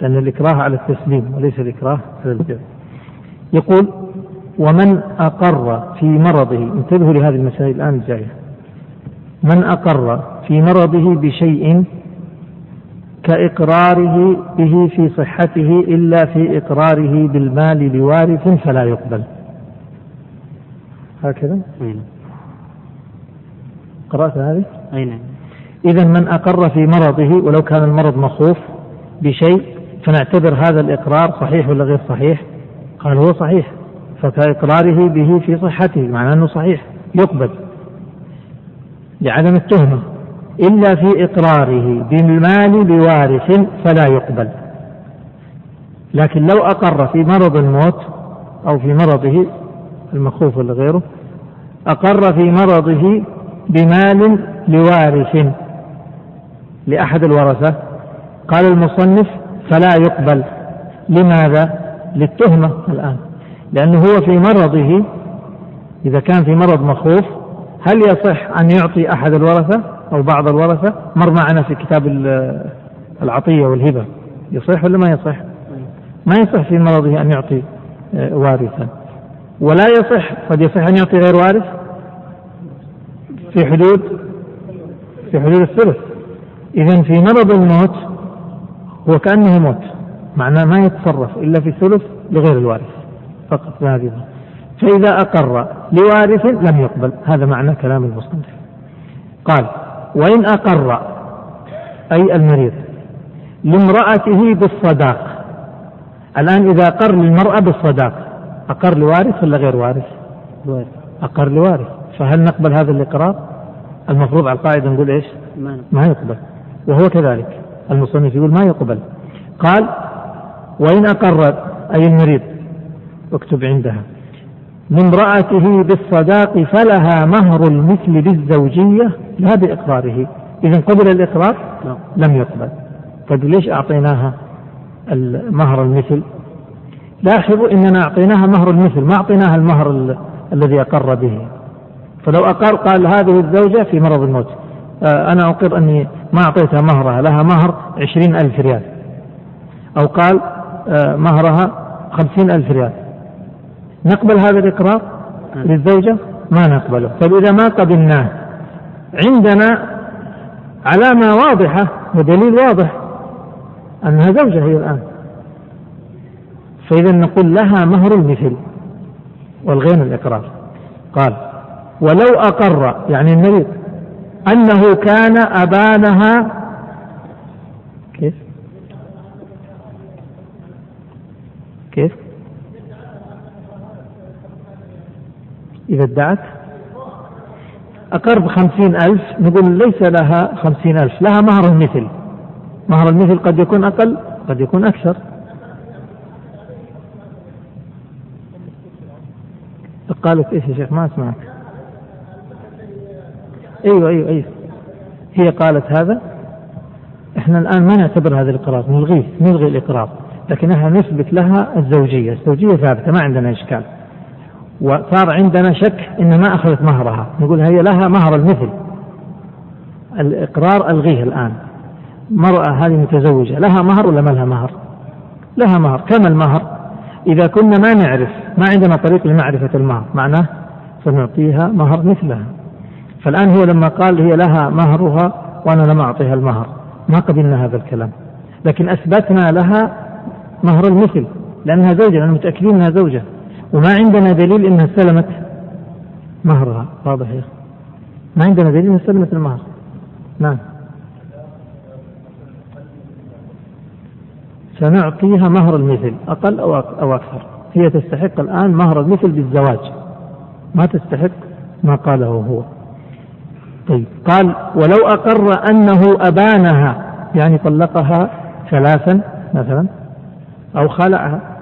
لأن الإكراه على التسليم وليس الإكراه على البيع. يقول ومن أقر في مرضه. انتبهوا لهذه المسائل الآن الجاية. من أقر في مرضه بشيء كإقراره به في صحته إلا في إقراره بالمال لوارث فلا يقبل. هكذا. قرأت هذه؟ إذا من أقر في مرضه ولو كان المرض مخوف بشيء فنعتبر هذا الإقرار صحيح ولا غير صحيح؟ قال هو صحيح. فكإقراره به في صحته معناه أنه صحيح. يقبل. لعدم التهمة إلا في إقراره بالمال لوارث فلا يقبل. لكن لو أقر في مرض الموت أو في مرضه المخوف ولا غيره أقر في مرضه بمال لوارث لأحد الورثة قال المصنف فلا يقبل. لماذا؟ للتهمة الآن. لأنه هو في مرضه إذا كان في مرض مخوف هل يصح أن يعطي أحد الورثة أو بعض الورثة؟ مر معنا في كتاب العطية والهبة. يصح ولا ما يصح؟ ما يصح في مرضه أن يعطي آه، وارثا. ولا يصح قد يصح أن يعطي غير وارث؟ في حدود في حدود الثلث. إذا في مرض الموت هو كأنه موت معناه ما يتصرف إلا في الثلث لغير الوارث. فقط هذه فإذا أقر لوارث لم يقبل. هذا معنى كلام المصنف قال وإن أقر أي المريض لامرأته بالصداق. الآن إذا أقر للمرأة بالصداق أقر لوارث ولا غير وارث؟ أقر لوارث. فهل نقبل هذا الإقرار؟ المفروض على القاعدة نقول إيش؟ ما يقبل. وهو كذلك. المصنف يقول ما يقبل. قال وإن أقر أي المريض اكتب عندها. لامرأته بالصداق فلها مهر المثل بالزوجية لا بإقراره. إذا قبل الإقرار؟ نعم. لم يقبل. طيب ليش أعطيناها مهر المثل؟ لاحظوا إننا أعطيناها مهر المثل ما أعطيناها المهر ال... الذي أقر به. فلو أقر قال هذه الزوجة في مرض الموت. آه أنا أقر أني ما أعطيتها مهرها لها مهر عشرين ألف ريال. أو قال آه مهرها خمسين ألف ريال. نقبل هذا الإقرار نعم. للزوجة ما نقبله طيب إذا ما قبلناه عندنا علامة واضحة ودليل واضح أنها زوجة هي الآن فإذا نقول لها مهر المثل والغين الإقرار قال ولو أقر يعني المريض أنه كان أبانها كيف؟ كيف؟ إذا ادعت؟ أقر بخمسين ألف نقول ليس لها خمسين ألف لها مهر المثل. مهر المثل قد يكون أقل قد يكون أكثر. قالت إيش يا شيخ؟ ما أسمعك. أيوه أيوه أيوه. هي قالت هذا. إحنا الآن ما نعتبر هذا الاقرار نلغيه نلغي الاقرار لكن إحنا نثبت لها الزوجية. الزوجية ثابتة ما عندنا إشكال. وصار عندنا شك إن ما أخذت مهرها. نقول هي لها مهر المثل. الإقرار ألغيه الآن. مرأة هذه متزوجة لها مهر ولا ما لها مهر؟ لها مهر. كم المهر؟ إذا كنا ما نعرف ما عندنا طريق لمعرفة المهر. معناه سنعطيها مهر مثلها. فالآن هو لما قال هي لها مهرها وأنا لم أعطيها المهر. ما قبلنا هذا الكلام. لكن أثبتنا لها مهر المثل. لأنها زوجة لأننا متأكدين أنها زوجة. وما عندنا دليل إنها استلمت مهرها. واضح يا ما عندنا دليل إنها استلمت المهر. نعم. سنعطيها مهر المثل أقل أو أو أكثر. هي تستحق الآن مهر المثل بالزواج. ما تستحق ما قاله هو. طيب قال ولو أقر أنه أبانها يعني طلقها ثلاثا مثلا أو خلعها.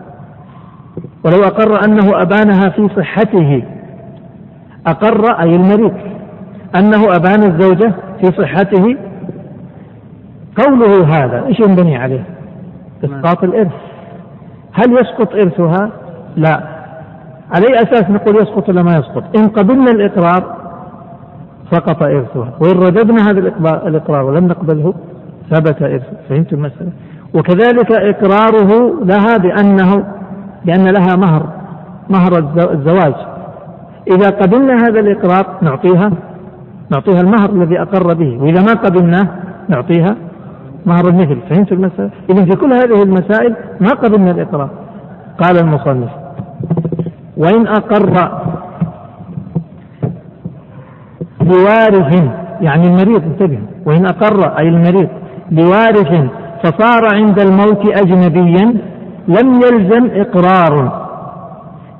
ولو أقر أنه أبانها في صحته أقر أي المريض أنه أبان الزوجة في صحته قوله هذا إيش ينبني عليه؟ إسقاط الإرث. هل يسقط إرثها؟ لا. على أي أساس نقول يسقط ولا ما يسقط؟ إن قبلنا الإقرار سقط إرثها وإن رددنا هذا الإقرار ولم نقبله ثبت إرثه. فهمت المسألة؟ وكذلك إقراره لها بأنه بأن لها مهر مهر الزواج. إذا قبلنا هذا الإقرار نعطيها نعطيها المهر الذي أقر به. وإذا ما قبلناه نعطيها مهر المثل فهمت المسألة؟ إذا في كل هذه المسائل ما قبلنا الإقرار قال المصنف وإن أقر لوارث يعني المريض انتبه. وإن أقر أي المريض لوارث فصار عند الموت أجنبيا لم يلزم إقرار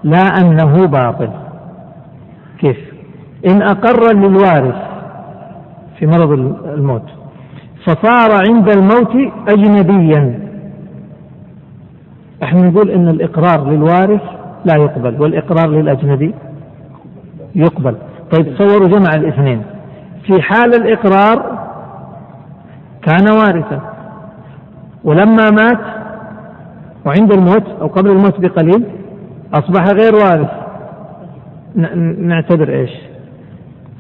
لا أنه باطل. كيف؟ إن أقر للوارث في مرض الموت فصار عند الموت أجنبيا. إحنا نقول إن الإقرار للوارث لا يقبل والإقرار للأجنبي يقبل. طيب تصوروا جمع الاثنين. في حال الإقرار كان وارثا ولما مات وعند الموت أو قبل الموت بقليل أصبح غير وارث. نعتبر إيش؟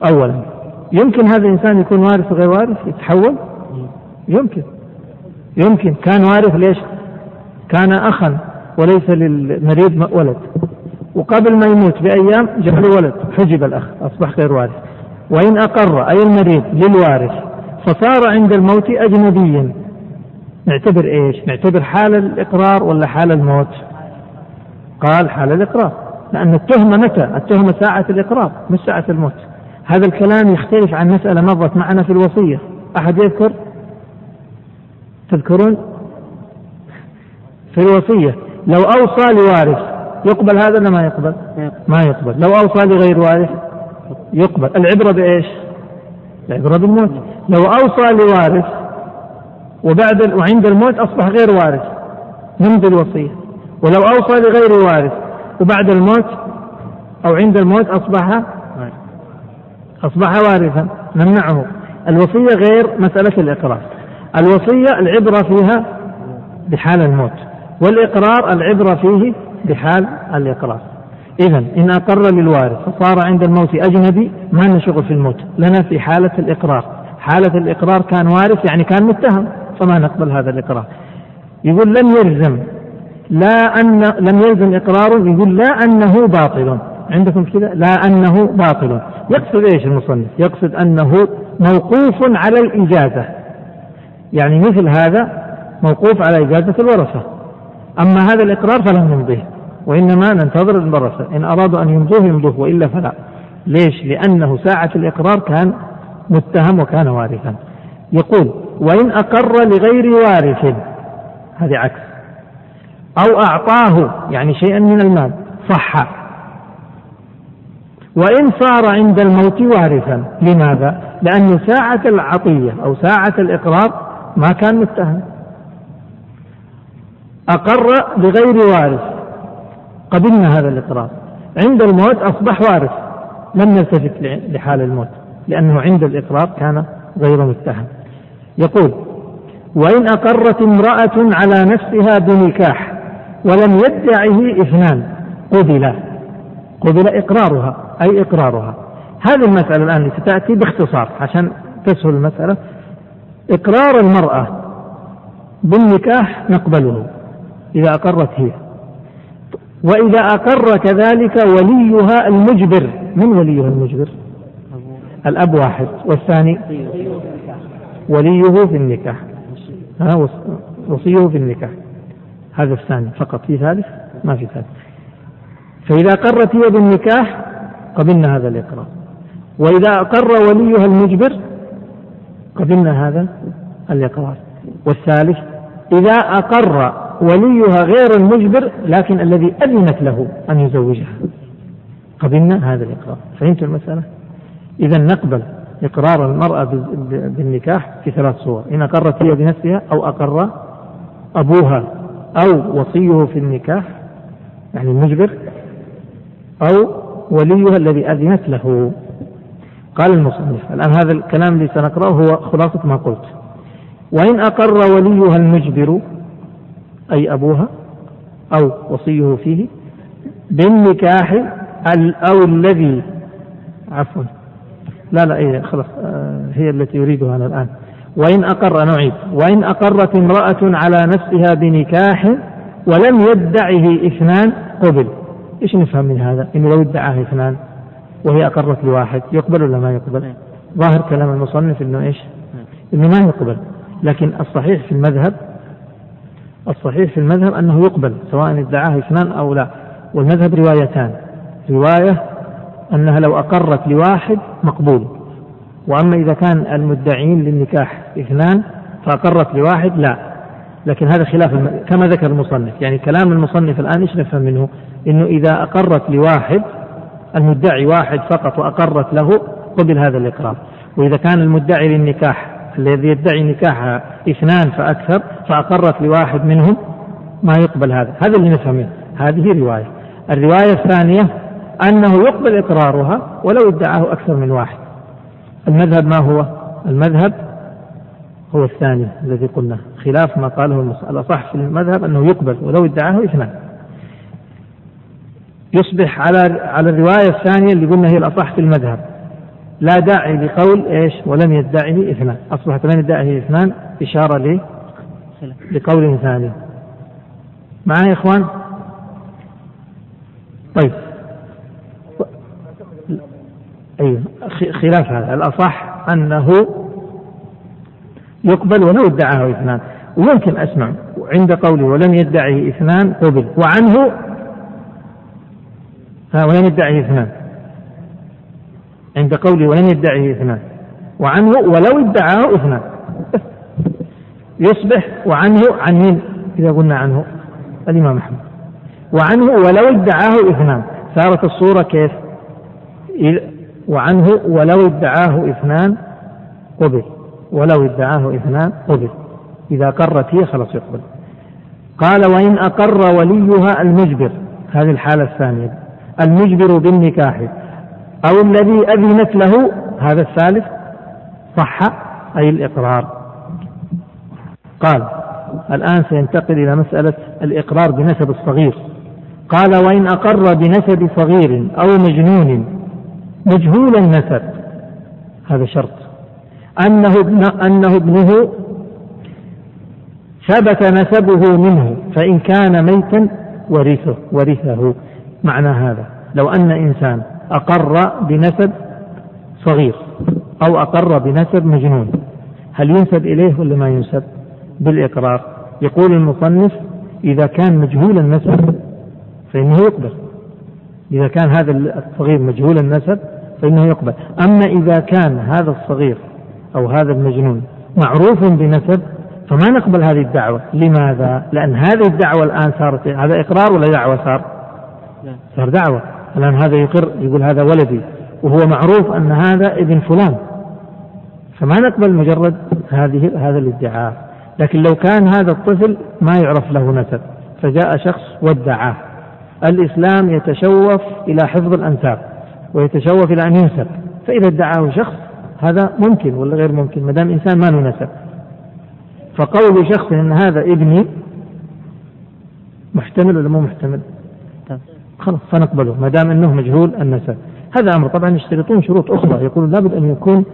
اولا. يمكن هذا الإنسان يكون وارث وغير وارث؟ يتحول؟ يمكن. يمكن. كان وارث ليش؟ كان أخا وليس للمريض ولد. وقبل ما يموت بأيام جاء له ولد حجب الأخ أصبح غير وارث. وإن أقر أي المريض للوارث فصار عند الموت أجنبيا. نعتبر إيش؟ نعتبر حال الإقرار ولا حال الموت؟ قال حال الإقرار. لأن التهمة متى؟ التهمة ساعة الإقرار مش ساعة الموت. هذا الكلام يختلف عن مسألة مرت معنا في الوصية. أحد يذكر؟ تذكرون؟ في الوصية. لو أوصى لوارث يقبل هذا ولا ما يقبل؟ ما يقبل. لو أوصى لغير وارث يقبل. العبرة بإيش؟ العبرة بالموت. لو أوصى لوارث وبعد وعند الموت أصبح غير وارث نمضي الوصية. ولو أوصى لغير وارث وبعد الموت أو عند الموت أصبح أصبح وارثا نمنعه. الوصية غير مسألة الإقرار. الوصية العبرة فيها بحال الموت والإقرار العبرة فيه بحال الإقرار. إذا إن أقر للوارث فصار عند الموت أجنبي ما لنا شغل في الموت. لنا في حالة الإقرار. حالة الإقرار كان وارث يعني كان متهم. فما نقبل هذا الإقرار. يقول لم يلزم لا أن لم يلزم إقرار يقول لا أنه باطل. عندكم كذا؟ لا أنه باطل. يقصد إيش المصنف؟ يقصد أنه موقوف على الإجازة. يعني مثل هذا موقوف على إجازة الورثة. أما هذا الإقرار فلا نمضيه وإنما ننتظر الورثة. إن أرادوا أن يمضوه يمضوه وإلا فلا. ليش؟ لأنه ساعة الإقرار كان متهم وكان وارثا. يقول وإن أقر لغير وارث هذه عكس. أو أعطاه يعني شيئا من المال صح. وإن صار عند الموت وارثا لماذا؟ لأن ساعة العطية أو ساعة الإقرار ما كان متهم. أقر بغير وارث قبلنا هذا الإقرار عند الموت أصبح وارث لم نلتفت لحال الموت لأنه عند الإقرار كان غير متهم. يقول وإن أقرت امرأة على نفسها بنكاح ولم يدعه إثنان قبل قبل إقرارها أي إقرارها. هذه المسألة الآن ستأتي باختصار عشان تسهل المسألة. إقرار المرأة بالنكاح نقبله إذا أقرت هي. وإذا أقر كذلك وليها المجبر. من وليها المجبر؟ الأب واحد. والثاني؟ وليه في النكاح. ها وصيه في النكاح. هذا الثاني فقط. في ثالث؟ ما في ثالث. فإذا أقرت هي بالنكاح قبلنا هذا الإقرار. وإذا أقر وليها المجبر قبلنا هذا الإقرار. والثالث إذا أقر وليها غير المجبر لكن الذي أذنت له أن يزوجها. قبلنا هذا الإقرار. فهمت المسألة؟ إذا نقبل إقرار المرأة بالنكاح في ثلاث صور إن أقرت هي بنفسها أو أقر أبوها أو وصيه في النكاح يعني المجبر أو وليها الذي أذنت له. قال المصنف الآن هذا الكلام اللي سنقرأه هو خلاصة ما قلت. وإن أقر وليها المجبر أي أبوها أو وصيه فيه بالنكاح أو الذي عفوا لا لا إيه خلاص آه، هي التي يريدها أنا الآن وإن أقر نعيد وإن أقرت امرأة على نفسها بنكاح ولم يدعه اثنان قبل إيش نفهم من هذا؟ إنه لو ادعاه اثنان وهي أقرت لواحد يقبل ولا ما يقبل؟ نعم. ظاهر كلام المصنف إنه إيش؟ نعم. إنه ما يقبل لكن الصحيح في المذهب الصحيح في المذهب أنه يقبل سواء ادعاه اثنان أو لا والمذهب روايتان رواية أنها لو أقرت لواحد مقبول. وأما إذا كان المدعين للنكاح اثنان فأقرت لواحد لا. لكن هذا خلاف كما ذكر المصنف. يعني كلام المصنف الآن إيش نفهم منه؟ إنه إذا أقرت لواحد المدعي واحد فقط وأقرت له قبل هذا الإقرار. وإذا كان المدعي للنكاح الذي يدعي نكاح اثنان فأكثر فأقرت لواحد منهم ما يقبل هذا. هذا اللي نفهمه هذه رواية. الرواية الثانية أنه يقبل إقرارها ولو ادعاه أكثر من واحد. المذهب ما هو؟ المذهب هو الثاني الذي قلنا خلاف ما قاله الأصح في المذهب أنه يقبل ولو ادعاه إثنان. يصبح على على الرواية الثانية اللي قلنا هي الأصح في المذهب. لا داعي لقول إيش؟ ولم يدعه إثنان. أصبحت لم يدعه إثنان؟ إشارة لي لقول ثاني. معايا يا إخوان؟ طيب. أيوه خلاف هذا. الأصح أنه يقبل ولو ادعاه إثنان. ويمكن أسمع عند قوله ولم يدعه إثنان قبل. وعنه ولم يدعه إثنان. عند قوله ولم يدعه إثنان. وعنه ولو ادعاه إثنان. يصبح وعنه عن مين؟ إذا قلنا عنه الإمام أحمد. وعنه ولو ادعاه إثنان. صارت الصورة كيف؟ وعنه ولو ادعاه إثنان قبل ولو ادعاه إثنان قبل. إذا قرت هي خلاص يقبل. قال وإن أقر وليها المجبر. هذه الحالة الثانية. المجبر بالنكاح. أو الذي أذنت له هذا الثالث صح أي الإقرار. قال الآن سينتقل إلى مسألة الإقرار بنسب الصغير. قال وإن أقر بنسب صغير أو مجنون مجهول النسب. هذا شرط. أنه ابن أنه ابنه ثبت نسبه منه فإن كان ميتا ورثه ورثه. معنى هذا. لو أن إنسان أقر بنسب صغير أو أقر بنسب مجنون هل ينسب إليه ولا ما ينسب؟ بالإقرار. يقول المصنف إذا كان مجهول النسب فإنه يقبل. إذا كان هذا الصغير مجهول النسب فإنه يقبل. أما إذا كان هذا الصغير أو هذا المجنون معروف بنسب فما نقبل هذه الدعوة. لماذا؟ لأن هذه الدعوة الآن صارت هذا إقرار ولا دعوة صار؟ صار دعوة. الآن هذا يقر يقول هذا ولدي وهو معروف أن هذا ابن فلان. فما نقبل مجرد هذه هذا الادعاء. لكن لو كان هذا الطفل ما يعرف له نسب. فجاء شخص وادعاه الإسلام يتشوف إلى حفظ الأنساب ويتشوف إلى أن ينسب. فإذا ادعاه شخص هذا ممكن ولا غير ممكن؟ ما دام إنسان ما له نسب. فقول شخص إن هذا ابني محتمل ولا مو محتمل؟ خلاص فنقبله ما دام إنه مجهول النسب. هذا أمر. طبعا يشترطون شروط أخرى. يقولون لابد أن يكون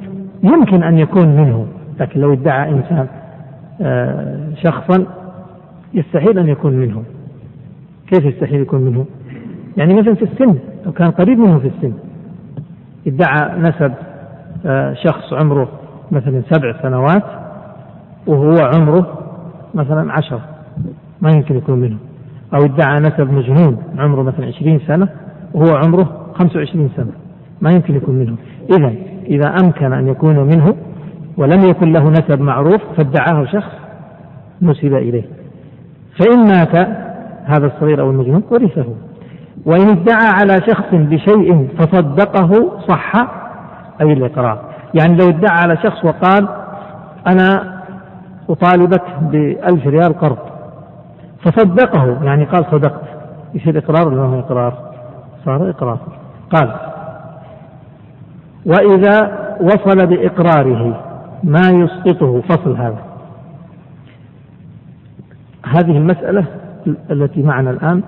يمكن أن يكون منه. لكن لو ادعى إنسان آه، شخصا يستحيل أن يكون منه. كيف يستحيل يكون منه؟ يعني مثلا في السن لو كان قريب منه في السن ادعى نسب آه، شخص عمره مثلا سبع سنوات وهو عمره مثلا عشرة ما يمكن يكون منه أو ادعى نسب مجنون عمره مثلا عشرين سنة وهو عمره خمسة وعشرين سنة ما يمكن يكون منه إذا إذا أمكن أن يكون منه ولم يكن له نسب معروف فادعاه شخص نسب إليه. فإن مات هذا الصغير أو المجنون ورثه. وإن ادعى على شخص بشيء فصدقه صح أي الإقرار. يعني لو ادعى على شخص وقال أنا أطالبك بألف ريال قرض فصدقه يعني قال صدقت يصير إقرار ولا ما إقرار؟ صار إقرار. قال وإذا وصل بإقراره ما يسقطه فصل هذا. هذه المسألة التي معنا الآن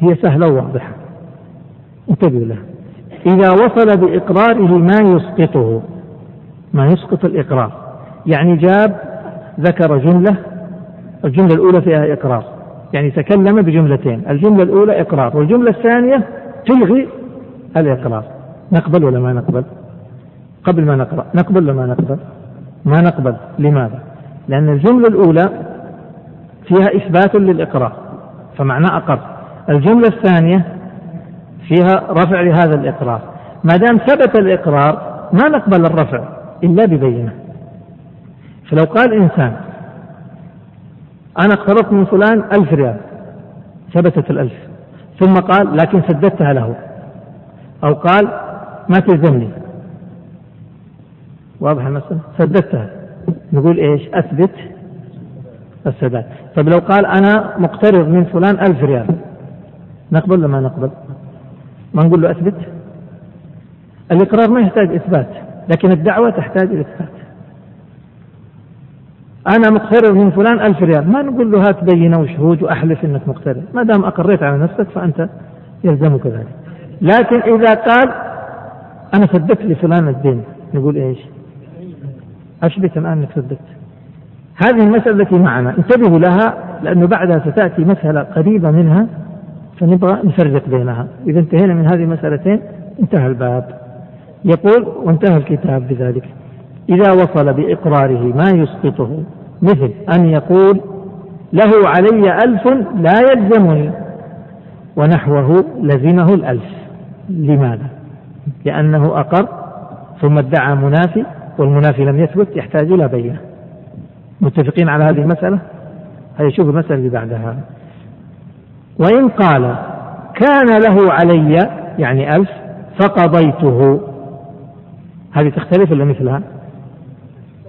هي سهلة وواضحة. انتبهوا له إذا وصل بإقراره ما يسقطه ما يسقط الإقرار. يعني جاب ذكر جملة الجملة الأولى فيها إقرار. يعني تكلم بجملتين الجملة الأولى إقرار والجملة الثانية تلغي الإقرار. نقبل ولا ما نقبل؟ قبل ما نقرأ. نقبل ولا ما نقبل؟ ما نقبل. لماذا؟ لأن الجملة الأولى فيها إثبات للإقرار فمعناه أقر. الجملة الثانية فيها رفع لهذا الإقرار. ما دام ثبت الإقرار ما نقبل الرفع إلا ببينة. فلو قال إنسان أنا اقترضت من فلان ألف ريال ثبتت الألف. ثم قال لكن سددتها له. أو قال ما تلزمني واضح المسألة سددتها. نقول إيش؟ أثبت السداد. طيب لو قال أنا مقترض من فلان ألف ريال. نقبل ولا ما نقبل؟ ما نقول له أثبت. الإقرار ما يحتاج إثبات لكن الدعوة تحتاج إلى إثبات. أنا مقترض من فلان ألف ريال ما نقول له هات بينة وشهود وأحلف أنك مقترض. ما دام أقريت على نفسك فأنت يلزمك ذلك. لكن إذا قال أنا سددت لفلان الدين نقول إيش؟ أثبت الآن أنك سددت هذه المسألة التي معنا. انتبهوا لها لأنه بعدها ستأتي مسألة قريبة منها. فنبغى نفرق بينها. إذا انتهينا من هذه المسألتين انتهى الباب. يقول وانتهى الكتاب بذلك. إذا وصل بإقراره ما يسقطه مثل أن يقول له علي ألف لا يلزمني ونحوه لزمه الألف. لماذا؟ لأنه أقر ثم ادعى منافي والمنافي لم يثبت يحتاج إلى بينة. متفقين على هذه المسألة؟ هيا شوف المسألة اللي بعدها. وإن قال كان له علي يعني ألف فقضيته هذه تختلف ولا مثلها؟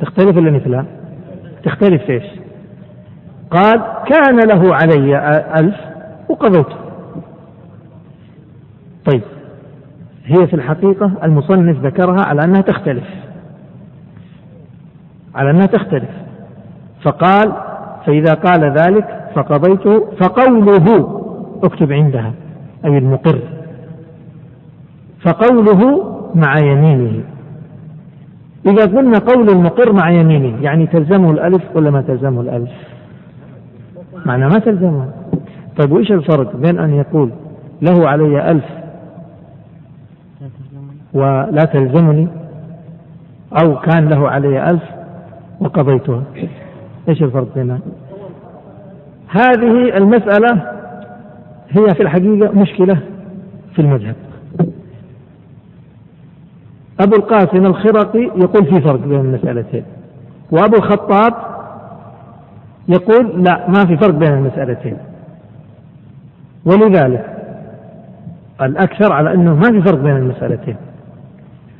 تختلف ولا مثلها؟ تختلف إيش؟ قال كان له علي ألف وقضيته طيب هي في الحقيقة المصنف ذكرها على أنها تختلف على أنها تختلف فقال فإذا قال ذلك فقضيته فقوله اكتب عندها أي المقر. فقوله مع يمينه. إذا قلنا قول المقر مع يمينه يعني تلزمه الألف ولا ما تلزمه الألف؟ معنى ما تلزمه. طيب وإيش الفرق بين أن يقول له علي ألف ولا تلزمني أو كان له علي ألف وقضيتها؟ إيش الفرق بينها؟ هذه المسألة هي في الحقيقة مشكلة في المذهب. أبو القاسم الخرقي يقول في فرق بين المسألتين وأبو الخطاب يقول لا ما في فرق بين المسألتين. ولذلك الأكثر على أنه ما في فرق بين المسألتين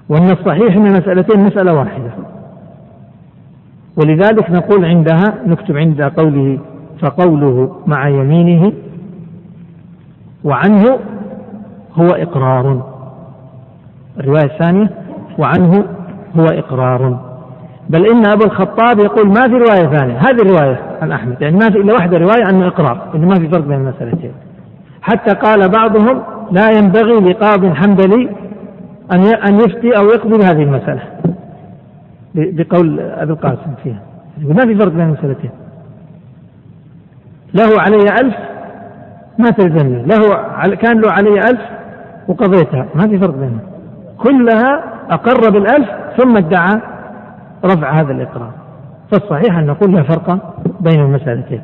وأن الصحيح أن المسألتين مسألة واحدة. ولذلك نقول عندها نكتب عند قوله فقوله مع يمينه وعنه هو إقرار. الرواية الثانية وعنه هو إقرار. بل إن أبو الخطاب يقول ما في رواية ثانية هذه الرواية عن أحمد يعني ما في إلا واحدة رواية أنه إقرار إنه ما في فرق بين المسألتين. حتى قال بعضهم لا ينبغي لقاض حنبلي أن أن يفتي أو يقضي بهذه المسألة. بقول أبي القاسم فيها. ما في فرق بين المسألتين. له علي ألف ما تلزمني له كان له علي ألف وقضيتها. ما في فرق بينهم. كلها أقر بالألف ثم ادعى رفع هذا الإقرار. فالصحيح أن نقول لا فرق بين المسألتين.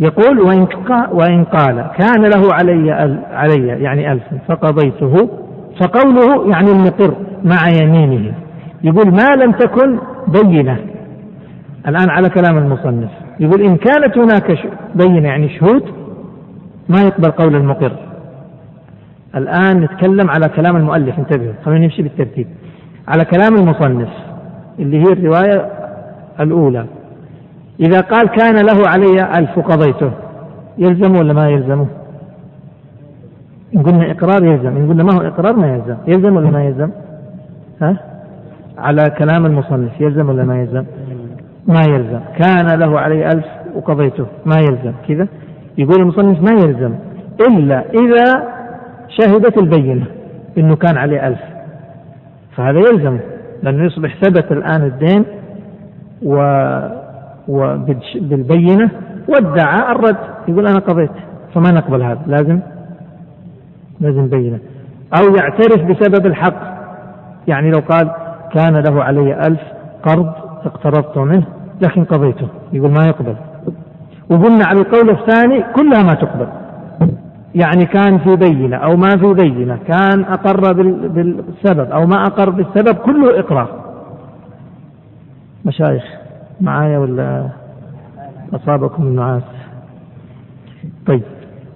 يقول وإن وإن قال كان له علي علي يعني ألف فقضيته فقوله يعني المقر مع يمينه. يقول ما لم تكن بينة. الآن على كلام المصنف. يقول إن كانت هناك بينة يعني شهود ما يقبل قول المقر. الآن نتكلم على كلام المؤلف. انتبهوا خلينا نمشي بالترتيب. على كلام المصنف اللي هي الرواية الأولى. إذا قال كان له علي ألف وقضيته يلزم ولا ما يلزمه؟ إن قلنا إقرار يلزم. إن قلنا ما هو إقرار ما يلزم. يلزم ولا ما يلزم؟ ها؟ على كلام المصنف. يلزم ولا ما يلزم؟ ما يلزم. كان له علي ألف وقضيته. ما يلزم. كذا؟ يقول المصنف ما يلزم. إلا إذا شهدت البينة إنه كان عليه ألف. فهذا يلزم. لأنه يصبح ثبت الآن الدين و وبالبينة وادعى الرد. يقول أنا قضيت. فما نقبل هذا. لازم؟ لازم بينة. أو يعترف بسبب الحق. يعني لو قال كان له علي ألف قرض اقترضت منه لكن قضيته. يقول ما يقبل. وقلنا على القول الثاني كلها ما تقبل. يعني كان في بينة أو ما في بينة كان أقر بالسبب أو ما أقر بالسبب كله إقرار. مشايخ معايا ولا أصابكم النعاس؟ طيب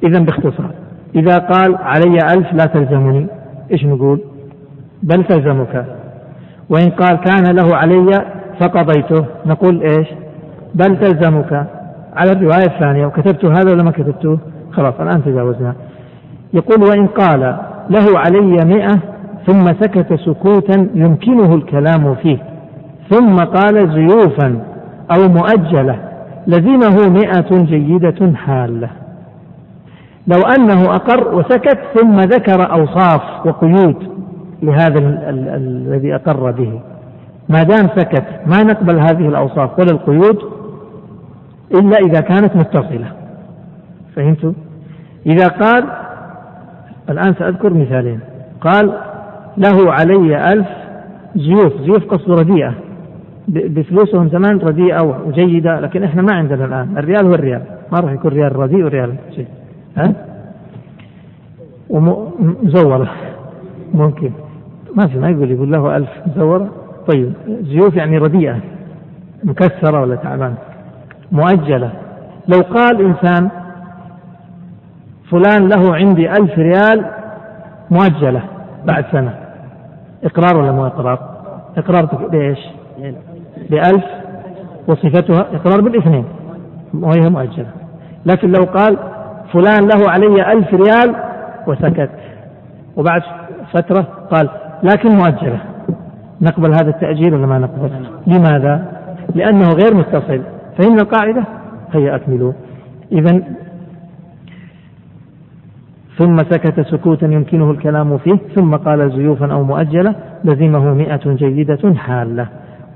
إذا باختصار. إذا قال علي ألف لا تلزمني إيش نقول؟ بل تلزمك. وإن قال كان له علي فقضيته. نقول إيش؟ بل تلزمك على الرواية الثانية. وكتبت هذا ولا ما كتبته؟ خلاص الآن تجاوزنا. يقول وإن قال له علي مئة ثم سكت سكوتا يمكنه الكلام فيه ثم قال زيوفا أو مؤجلة لزمه مئة جيدة حالة. لو أنه أقر وسكت ثم ذكر أوصاف وقيود لهذا الذي أقر به. ما دام سكت ما نقبل هذه الأوصاف ولا القيود إلا إذا كانت متصلة. فهمتوا؟ إذا قال الآن سأذكر مثالين. قال له علي ألف زيوف. زيوف قصد رديئة. بفلوسهم زمان رديئة وجيدة لكن إحنا ما عندنا الآن. الريال هو الريال. ما راح يكون ريال رديء وريال شيء. ها؟ ومزورة ممكن. ما في ما يقول يقول له ألف مزورة طيب زيوف يعني رديئة مكسرة ولا تعبان مؤجلة. لو قال إنسان فلان له عندي ألف ريال مؤجلة بعد سنة. إقرار ولا مو إقرار؟ إقرار بإيش؟ بألف. وصفتها إقرار بالاثنين. وهي مؤجلة. لكن لو قال فلان له علي ألف ريال وسكت. وبعد فترة قال لكن مؤجلة نقبل هذا التأجيل ولا ما نقبل؟ لماذا؟ لأنه غير متصل. فإن القاعدة؟ هيا أكملوا. إذا ثم سكت سكوتا يمكنه الكلام فيه ثم قال زيوفا أو مؤجلة لزمه مئة جيدة حالة.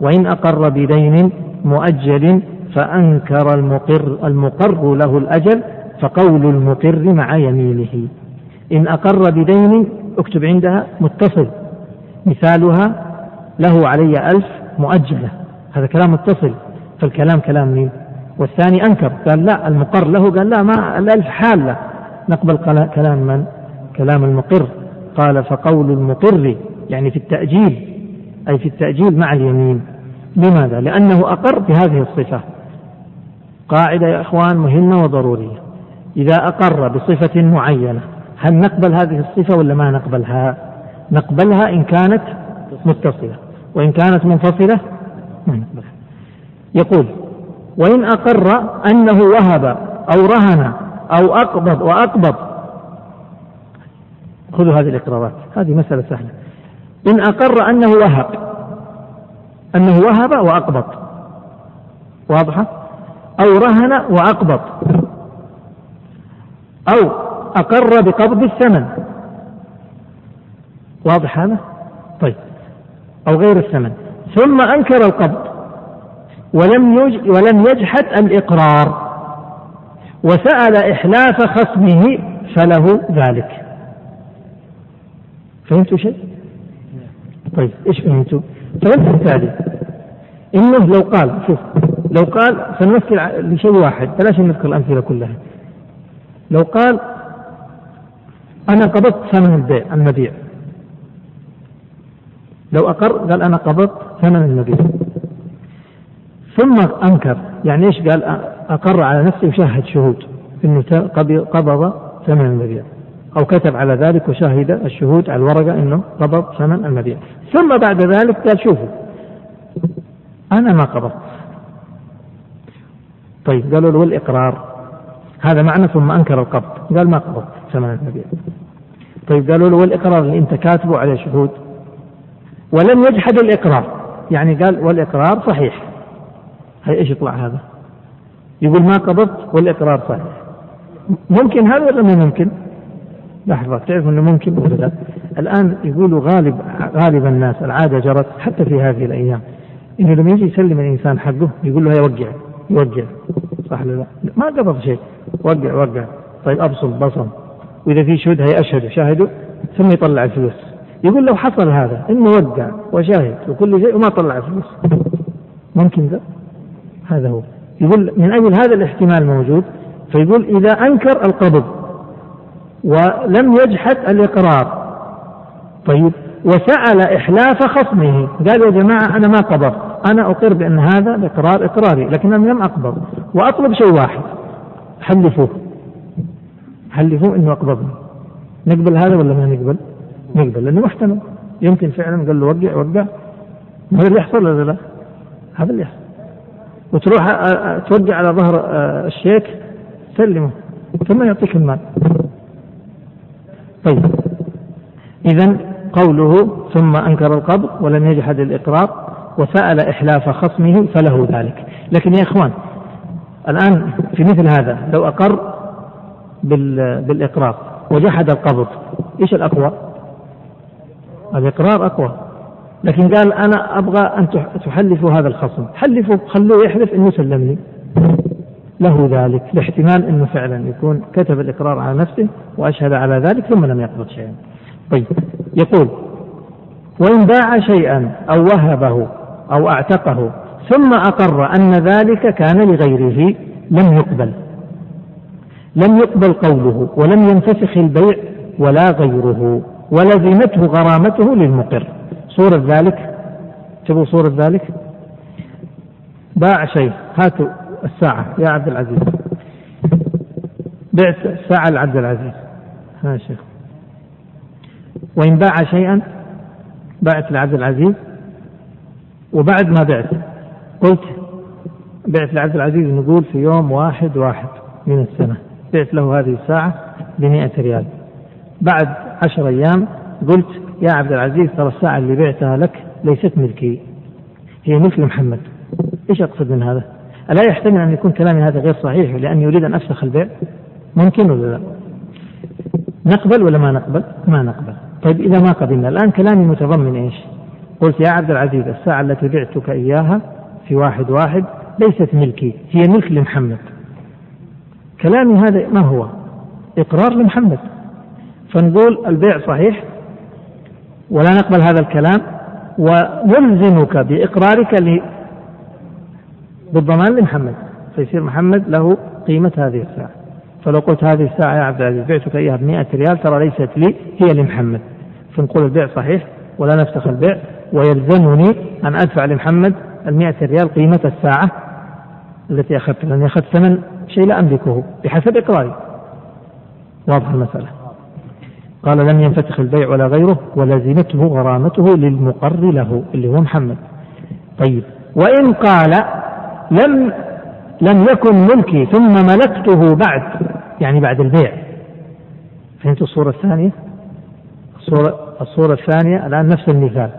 وإن أقر بدين مؤجل فأنكر المقر المقر له الأجل فقول المقر مع يمينه. إن أقر بدين اكتب عندها متصل. مثالها له علي ألف مؤجلة. هذا كلام متصل فالكلام كلام مين؟ والثاني أنكر. قال لا المقر له قال لا ما الألف حالة. نقبل كلام من؟ كلام المقر. قال فقول المقر يعني في التأجيل أي في التأجيل مع اليمين. لماذا؟ لأنه أقر بهذه الصفة. قاعدة يا إخوان مهمة وضرورية. إذا أقر بصفة معينة هل نقبل هذه الصفة ولا ما نقبلها؟ نقبلها إن كانت متصلة. وإن كانت منفصلة ما نقبلها يقول وإن أقر أنه وهب أو رهن أو أقبض وأقبض. خذوا هذه الإقرارات هذه مسألة سهلة. إن أقر أنه وهب أنه وهب وأقبض. واضحة؟ أو رهن وأقبض. أو أقر بقبض الثمن. واضح هذا؟ طيب. أو غير الثمن. ثم أنكر القبض. ولم ولم يجحد الإقرار. وسأل إحلاف خصمه فله ذلك. فهمتوا شيء؟ طيب. إيش فهمتوا؟ فهمت التالي. إنه لو قال شوف لو قال سنمثل لشيء واحد. بلاش نذكر الأمثلة كلها. لو قال أنا قبضت ثمن البيع المبيع. لو أقر قال أنا قبضت ثمن المبيع ثم أنكر يعني إيش قال؟ أقر على نفسه وشاهد شهود أنه قبض ثمن المبيع أو كتب على ذلك وشاهد الشهود على الورقة أنه قبض ثمن المبيع ثم بعد ذلك قال شوفوا أنا ما قبضت. طيب قالوا له والإقرار؟ هذا معنى ثم أنكر القبض قال ما قبضت ثمن المبيع طيب قالوا له والإقرار اللي أنت كاتبه عليه شهود ولم يجحد الإقرار. يعني قال والإقرار صحيح. هي إيش يطلع هذا؟ يقول ما قبضت والإقرار صحيح. ممكن هذا ولا ما ممكن؟ لحظة تعرف أنه ممكن ولا لا؟ الآن يقولوا غالب غالب الناس العادة جرت حتى في هذه الأيام إنه لما يجي يسلم الإنسان حقه يقول له يوقع يوقع. صح ولا لا؟ ما قبض شيء. وقع وقع. طيب أبصم بصم. وإذا في شهود هي أشهدوا شاهدوا ثم يطلع الفلوس. يقول لو حصل هذا إنه وقع وشاهد وكل شيء وما طلع فلوس. ممكن ذا؟ هذا هو. يقول من أجل هذا الاحتمال موجود فيقول إذا أنكر القبض ولم يجحد الإقرار. طيب وسأل إحلاف خصمه. قال يا جماعة أنا ما قبضت. أنا أقر بأن هذا الإقرار إقراري لكن أنا لم أقبض. وأطلب شيء واحد. حلفوه. حلفوه أنه أقبضني. نقبل هذا ولا ما نقبل؟ نقبل لأنه محتمل. يمكن فعلا قال له وقع وقع. هذا اللي يحصل ولا لا؟ هذا اللي يحصل. وتروح توقع على ظهر الشيك سلمه. ثم يعطيك المال. طيب. إذا قوله ثم أنكر القبض ولم يجحد الإقرار وسأل إحلاف خصمه فله ذلك. لكن يا إخوان الآن في مثل هذا لو أقر بالإقرار وجحد القبض إيش الأقوى؟ الإقرار أقوى. لكن قال أنا أبغى أن تحلفوا هذا الخصم. حلفوا خلوه يحلف أنه سلمني له ذلك لاحتمال أنه فعلا يكون كتب الإقرار على نفسه وأشهد على ذلك ثم لم يقبض شيئا. طيب يقول وإن باع شيئا أو وهبه أو أعتقه ثم أقر أن ذلك كان لغيره لم يقبل. لم يقبل قوله ولم ينفسخ البيع ولا غيره. ولزمته غرامته للمقر. صورة ذلك؟ تبغوا صورة ذلك؟ باع شيء. هاتوا الساعة. يا عبد العزيز. بعت الساعة لعبد العزيز. ها شيخ. وإن باع شيئا بعت لعبد العزيز. وبعد ما بعت قلت بعت لعبد العزيز نقول في يوم واحد واحد من السنة. بعت له هذه الساعة بمئة ريال. بعد عشر أيام قلت يا عبد العزيز ترى الساعة اللي بعتها لك ليست ملكي هي ملك لمحمد إيش أقصد من هذا؟ ألا يحتمل أن يكون كلامي هذا غير صحيح لأني أريد أن أفسخ البيع؟ ممكن ولا لا؟ نقبل ولا ما نقبل؟ ما نقبل. طيب إذا ما قبلنا الآن كلامي متضمن إيش؟ قلت يا عبد العزيز الساعة التي بعتك إياها في واحد واحد ليست ملكي هي ملك لمحمد كلامي هذا ما هو إقرار لمحمد فنقول البيع صحيح ولا نقبل هذا الكلام ونلزمك بإقرارك. بالضمان لمحمد. فيصير محمد له قيمة هذه الساعة. فلو قلت هذه الساعة يا عبد العزيز بعتك إياها بمئة ريال ترى ليست لي هي لمحمد. فنقول البيع صحيح ولا نفسخ البيع ويلزمني أن أدفع لمحمد المئة ريال قيمة الساعة التي أخذتها لأني أخذت ثمن شيء لا أملكه بحسب إقراري. واضح المسألة؟ قال لم ينفتح البيع ولا غيره ولزمته غرامته للمقر له اللي هو محمد. طيب وإن قال لم لم يكن ملكي ثم ملكته بعد يعني بعد البيع. فهمت الصورة الثانية؟ الصورة, الصورة الثانية الآن نفس المثال.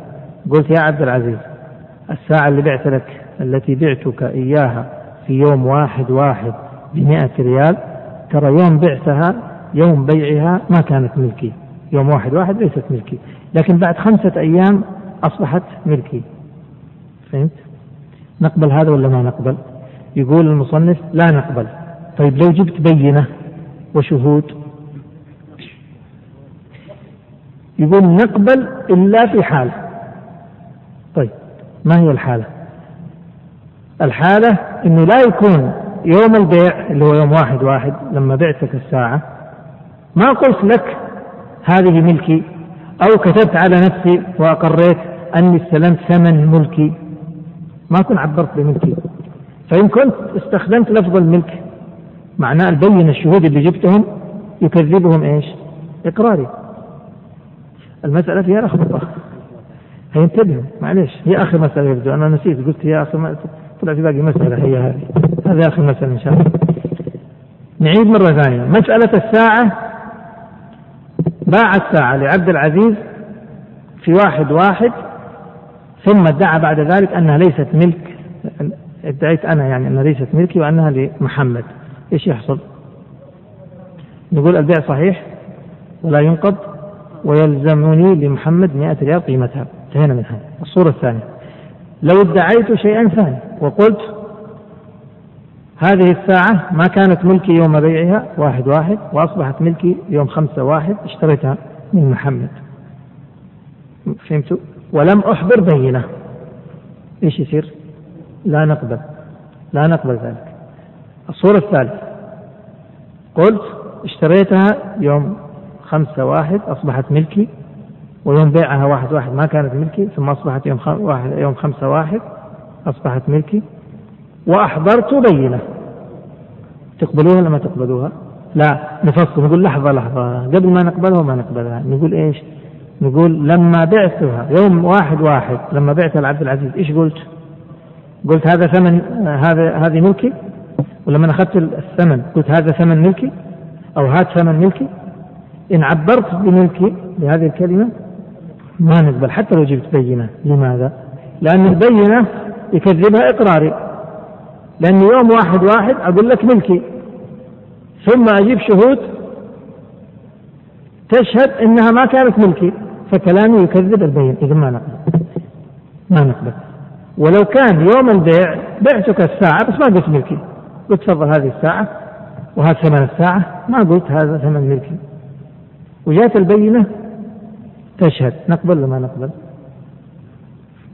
قلت يا عبد العزيز الساعة اللي بعت لك التي بعتك إياها في يوم واحد واحد بمئة ريال ترى يوم بعتها يوم بيعها ما كانت ملكي يوم واحد واحد ليست ملكي لكن بعد خمسة أيام أصبحت ملكي فهمت؟ نقبل هذا ولا ما نقبل؟ يقول المصنف لا نقبل. طيب لو جبت بينة وشهود؟ يقول نقبل إلا في حال طيب ما هي الحالة؟ الحالة أنه لا يكون يوم البيع اللي هو يوم واحد واحد لما بعتك الساعة ما قلت لك هذه ملكي؟ أو كتبت على نفسي وأقريت أني استلمت ثمن ملكي. ما كنت عبرت بملكي. فإن كنت استخدمت لفظ الملك معناه البين الشهود اللي جبتهم يكذبهم إيش؟ إقراري. المسألة فيها لخبطة هينتبهوا معلش هي آخر مسألة يبدو. أنا نسيت قلت هي آخر مسألة. طلع في باقي مسألة هي هذه. هذه آخر مسألة إن شاء الله. نعيد مرة ثانية. مسألة الساعة باع الساعة لعبد العزيز في واحد واحد ثم ادعى بعد ذلك أنها ليست ملك ادعيت أنا يعني أنها ليست ملكي وأنها لمحمد. إيش يحصل؟ نقول البيع صحيح ولا ينقض ويلزمني لمحمد مئة ريال قيمتها. انتهينا من هذا. الصورة الثانية. لو ادعيت شيئا ثاني وقلت هذه الساعة ما كانت ملكي يوم بيعها واحد واحد وأصبحت ملكي يوم خمسة واحد اشتريتها من محمد. فهمتوا؟ ولم أحضر بينة. إيش يصير؟ لا نقبل. لا نقبل ذلك. الصورة الثالثة. قلت اشتريتها يوم خمسة واحد أصبحت ملكي. ويوم بيعها واحد واحد ما كانت ملكي ثم أصبحت يوم واحد يوم خمسة واحد أصبحت ملكي. وأحضرت بينة تقبلوها ولا ما تقبلوها؟ لا نفصل نقول لحظة لحظة قبل ما نقبلها وما نقبلها نقول إيش؟ نقول لما بعتها يوم واحد واحد لما بعتها لعبد العزيز إيش قلت؟ قلت هذا ثمن هذا هذه ملكي ولما أخذت الثمن قلت هذا ثمن ملكي أو هذا ثمن ملكي إن عبرت بملكي بهذه الكلمة ما نقبل حتى لو جبت بينة لماذا؟ لأن البينة يكذبها إقراري لأن يوم واحد واحد أقول لك ملكي. ثم أجيب شهود تشهد أنها ما كانت ملكي. فكلامي يكذب البين إذا ما نقبل. ما نقبل. ولو كان يوم البيع بعتك الساعة بس ما قلت ملكي. قلت تفضل هذه الساعة وهذا ثمن الساعة. ما قلت هذا ثمن ملكي. وجاءت البينة تشهد. نقبل ولا ما نقبل؟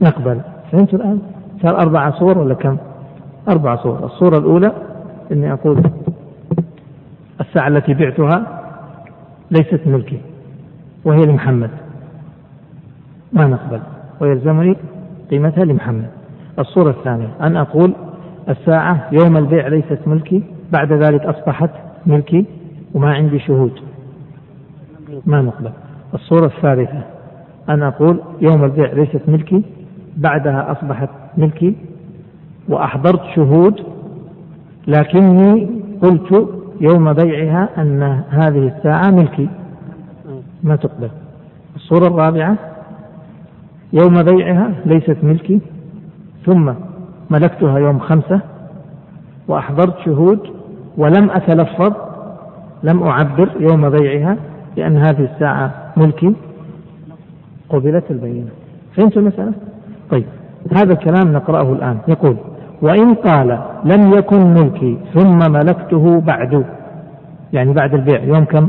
نقبل. فهمتوا الآن؟ صار أربع صور ولا كم؟ أربع صور. الصورة الأولى أني أقول الساعة التي بعتها ليست ملكي وهي لمحمد. ما نقبل؟ ويلزمني قيمتها لمحمد. الصورة الثانية أن أقول الساعة يوم البيع ليست ملكي بعد ذلك أصبحت ملكي وما عندي شهود. ما نقبل؟ الصورة الثالثة أن أقول يوم البيع ليست ملكي بعدها أصبحت ملكي وأحضرت شهود لكني قلت يوم بيعها أن هذه الساعة ملكي. ما تقبل. الصورة الرابعة يوم بيعها ليست ملكي ثم ملكتها يوم خمسة وأحضرت شهود ولم أتلفظ لم أعبر يوم بيعها بأن هذه الساعة ملكي. قبلت البينة. فهمت المسألة؟ طيب هذا الكلام نقرأه الآن. يقول وإن قال لم يكن ملكي ثم ملكته بعد. يعني بعد البيع يوم كم؟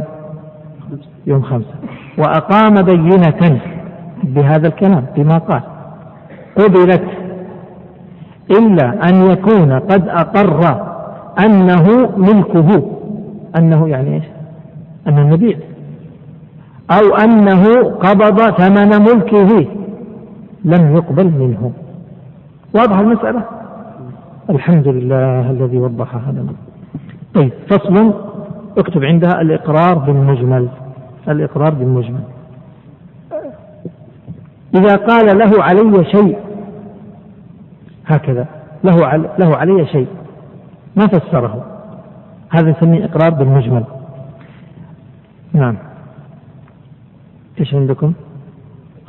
يوم خمسة. وأقام بينة بهذا الكلام بما قال. قبلت إلا أن يكون قد أقر أنه ملكه. أنه يعني إيش؟ أنه نبيع أو أنه قبض ثمن ملكه. لم يقبل منه. واضح المسألة؟ الحمد لله الذي وضح هذا. طيب فصل اكتب عندها الإقرار بالمجمل. الإقرار بالمجمل. إذا قال له علي شيء هكذا. له علي له علي شيء. ما فسره؟ هذا نسميه إقرار بالمجمل. نعم. إيش عندكم؟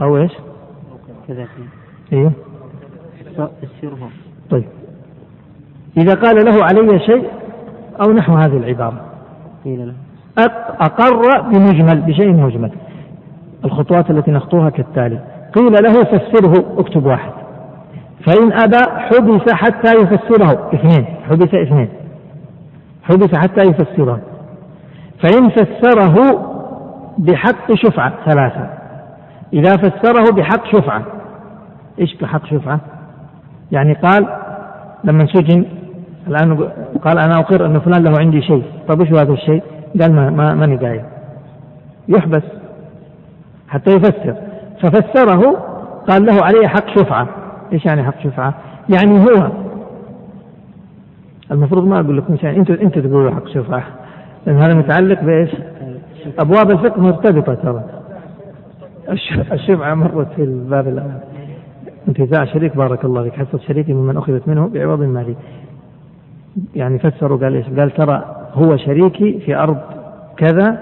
أو إيش؟ كذا. أيوه طيب. إذا قال له علي شيء أو نحو هذه العبارة. قيل له. أقر بمجمل بشيء مجمل. الخطوات التي نخطوها كالتالي. قيل له فسره اكتب واحد. فإن أبى حبس حتى يفسره. اثنين. حبس اثنين. حبس حتى يفسره. فإن فسره بحق شفعة. ثلاثة. إذا فسره بحق شفعة. إيش بحق شفعة؟ يعني قال لما سجن الآن قال أنا أقر أن فلان له عندي شيء. طيب وش هذا الشيء؟ قال ما ما ماني قايل. يحبس. حتى يفسر. ففسره قال له عليه حق شفعة. إيش يعني حق شفعة؟ يعني هو المفروض ما أقول لكم شيء. أنتم أنتم تقولوا حق شفعة. لأن هذا متعلق بإيش؟ أبواب الفقه مرتبطة ترى. الشفعة مرت في الباب الأول. انتزاع شريك. بارك الله فيك. حصة شريك ممن أخذت منه بعوض مالي. يعني فسروا قال إيش؟ قال ترى هو شريكي في أرض كذا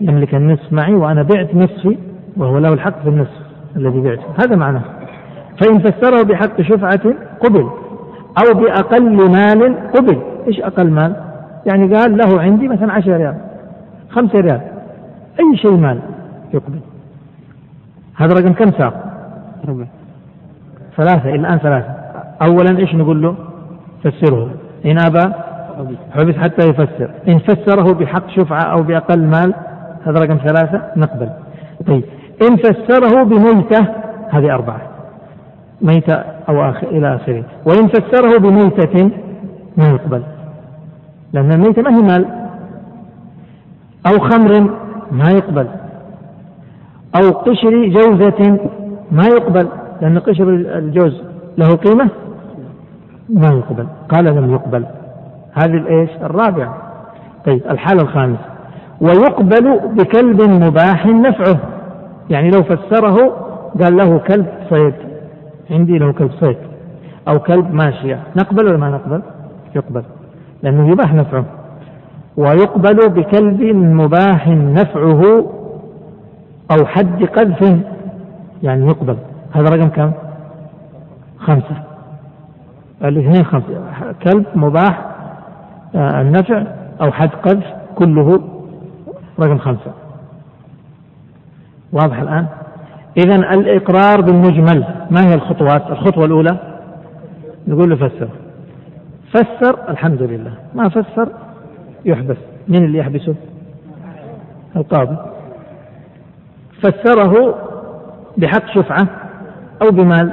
يملك النصف معي وأنا بعت نصفي وهو له الحق في النصف الذي بعته. هذا معناه. فإن فسره بحق شفعة قبل أو بأقل مال قبل. إيش أقل مال؟ يعني قال له عندي مثلا عشر ريال خمسة ريال أي شيء مال يقبل. هذا رقم كم صار؟ ربع. ثلاثة الآن ثلاثة. أولا إيش نقول له؟ فسره. إن أبى حبس حتى يفسر. إن فسره بحق شفعة أو بأقل مال هذا رقم ثلاثة نقبل. طيب. إن فسره بميتة هذه أربعة. ميتة أو آخر إلى آخره. وإن فسره بميتة ما يقبل لأن الميتة ما هي مال. أو خمر ما يقبل. أو قشر جوزة ما يقبل. لأن قشر الجوز له قيمة ما يقبل قال لم يقبل. هذه الإيش؟ الرابعة. طيب الحالة الخامسة. ويقبل بكلب مباح نفعه. يعني لو فسره قال له كلب صيد. عندي له كلب صيد. أو كلب ماشية. نقبل ولا ما نقبل؟ يقبل. لأنه يباح نفعه. ويقبل بكلب مباح نفعه أو حد قذف. يعني يقبل. هذا رقم كم؟ خمسة. الاثنين خمسة كلب مباح آه، النفع أو حد قذف كله رقم خمسة. واضح الآن؟ إذا الإقرار بالمجمل ما هي الخطوات؟ الخطوة الأولى نقول له فسر. فسر الحمد لله. ما فسر؟ يحبس. من اللي يحبسه؟ القاضي. فسره بحق شفعة أو بمال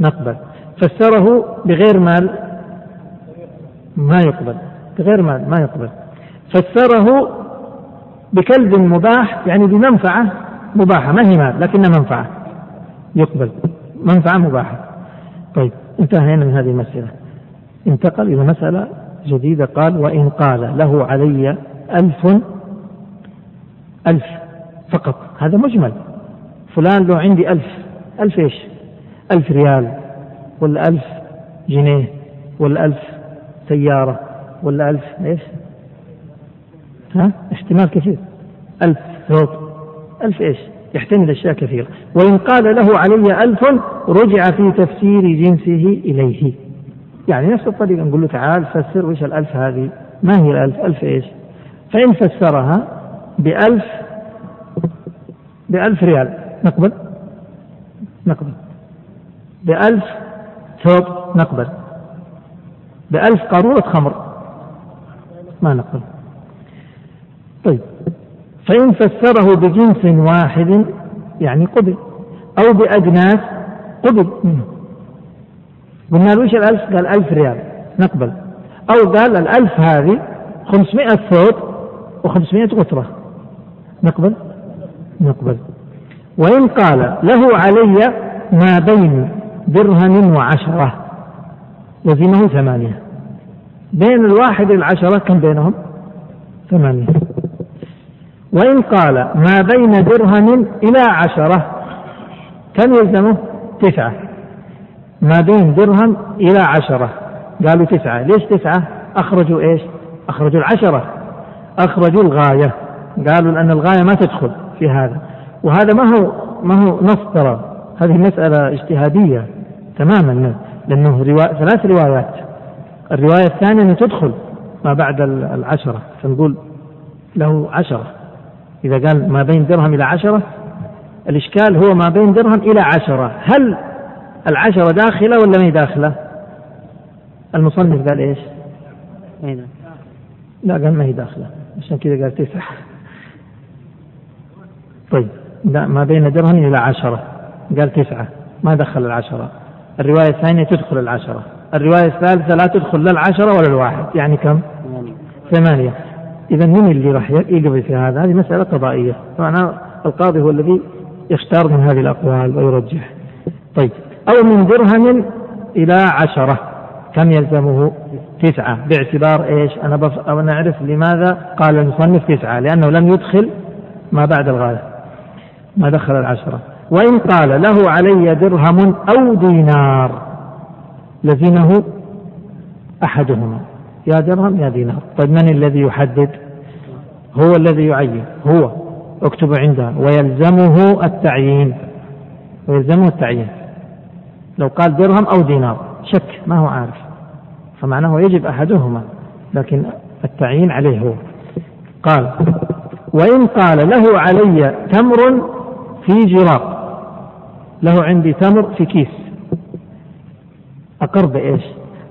نقبل فسره بغير مال ما يقبل. بغير مال ما يقبل. فسره بكلب مباح يعني بمنفعة مباحة. ما هي مال لكنها منفعة. يقبل. منفعة مباحة. طيب انتهينا من هذه المسألة. انتقل إلى مسألة جديدة. قال وإن قال له علي ألف ألف فقط. هذا مجمل. فلان له عندي ألف. ألف إيش؟ ألف ريال. ولا ألف جنيه ولا ألف سيارة ولا ألف إيش؟ ها؟ احتمال كثير. ألف ثوب ألف إيش؟ يحتمل أشياء كثيرة. وإن قال له علي ألف رجع في تفسير جنسه إليه. يعني نفس الطريقة نقول له تعال فسر وش الألف هذه. ما هي الألف؟ ألف إيش؟ فإن فسرها بألف بألف ريال. نقبل؟ نقبل. بألف ثوب نقبل. بألف قارورة خمر. ما نقبل. طيب. فإن فسره بجنس واحد يعني قبل. أو بأجناس قبل منه. قلنا له وش الألف؟ قال ألف ريال. نقبل. أو قال الألف هذه خمسمائة ثوب وخمسمائة غترة. نقبل؟ نقبل. وإن قال له علي ما بين درهم وعشرة لزمه ثمانية. بين الواحد العشرة كم بينهم؟ ثمانية. وإن قال ما بين درهم إلى عشرة كم يلزمه؟ تسعة. ما بين درهم إلى عشرة قالوا تسعة. ليش تسعة؟ أخرجوا إيش؟ أخرجوا العشرة. أخرجوا الغاية. قالوا لأن الغاية ما تدخل في هذا. وهذا ما هو ما هو نص ترى. هذه مسألة اجتهادية. تماما لأنه رواية ثلاث روايات. الرواية الثانية أنه تدخل ما بعد العشرة فنقول له عشرة. إذا قال ما بين درهم إلى عشرة الإشكال هو ما بين درهم إلى عشرة. هل العشرة داخلة ولا ما هي داخلة؟ المصنف قال إيش؟ لا قال ما هي داخلة. عشان كذا قال تسعة طيب لا ما بين درهم إلى عشرة قال تسعة. ما دخل العشرة. الرواية الثانية تدخل العشرة. الرواية الثالثة لا تدخل لا العشرة ولا الواحد. يعني كم؟ ثمانية. إذا من اللي راح يقضي في هذا؟ هذه مسألة قضائية. طبعا القاضي هو الذي يختار من هذه الأقوال ويرجح. طيب. أو من درهم إلى عشرة. كم يلزمه؟ تسعة. باعتبار إيش؟ أنا بف... أو نعرف لماذا قال المصنف تسعة. لأنه لم يدخل ما بعد الغاية. ما دخل العشرة. وإن قال له علي درهم أو دينار لزمه أحدهما. يا درهم يا دينار. طيب من الذي يحدد؟ هو الذي يعين. هو. اكتب عنده. ويلزمه التعيين. ويلزمه التعيين. لو قال درهم أو دينار. شك. ما هو عارف. فمعناه يجب أحدهما. لكن التعيين عليه هو. قال وإن قال له علي تمر في جراب. له عندي تمر في كيس. أقر بإيش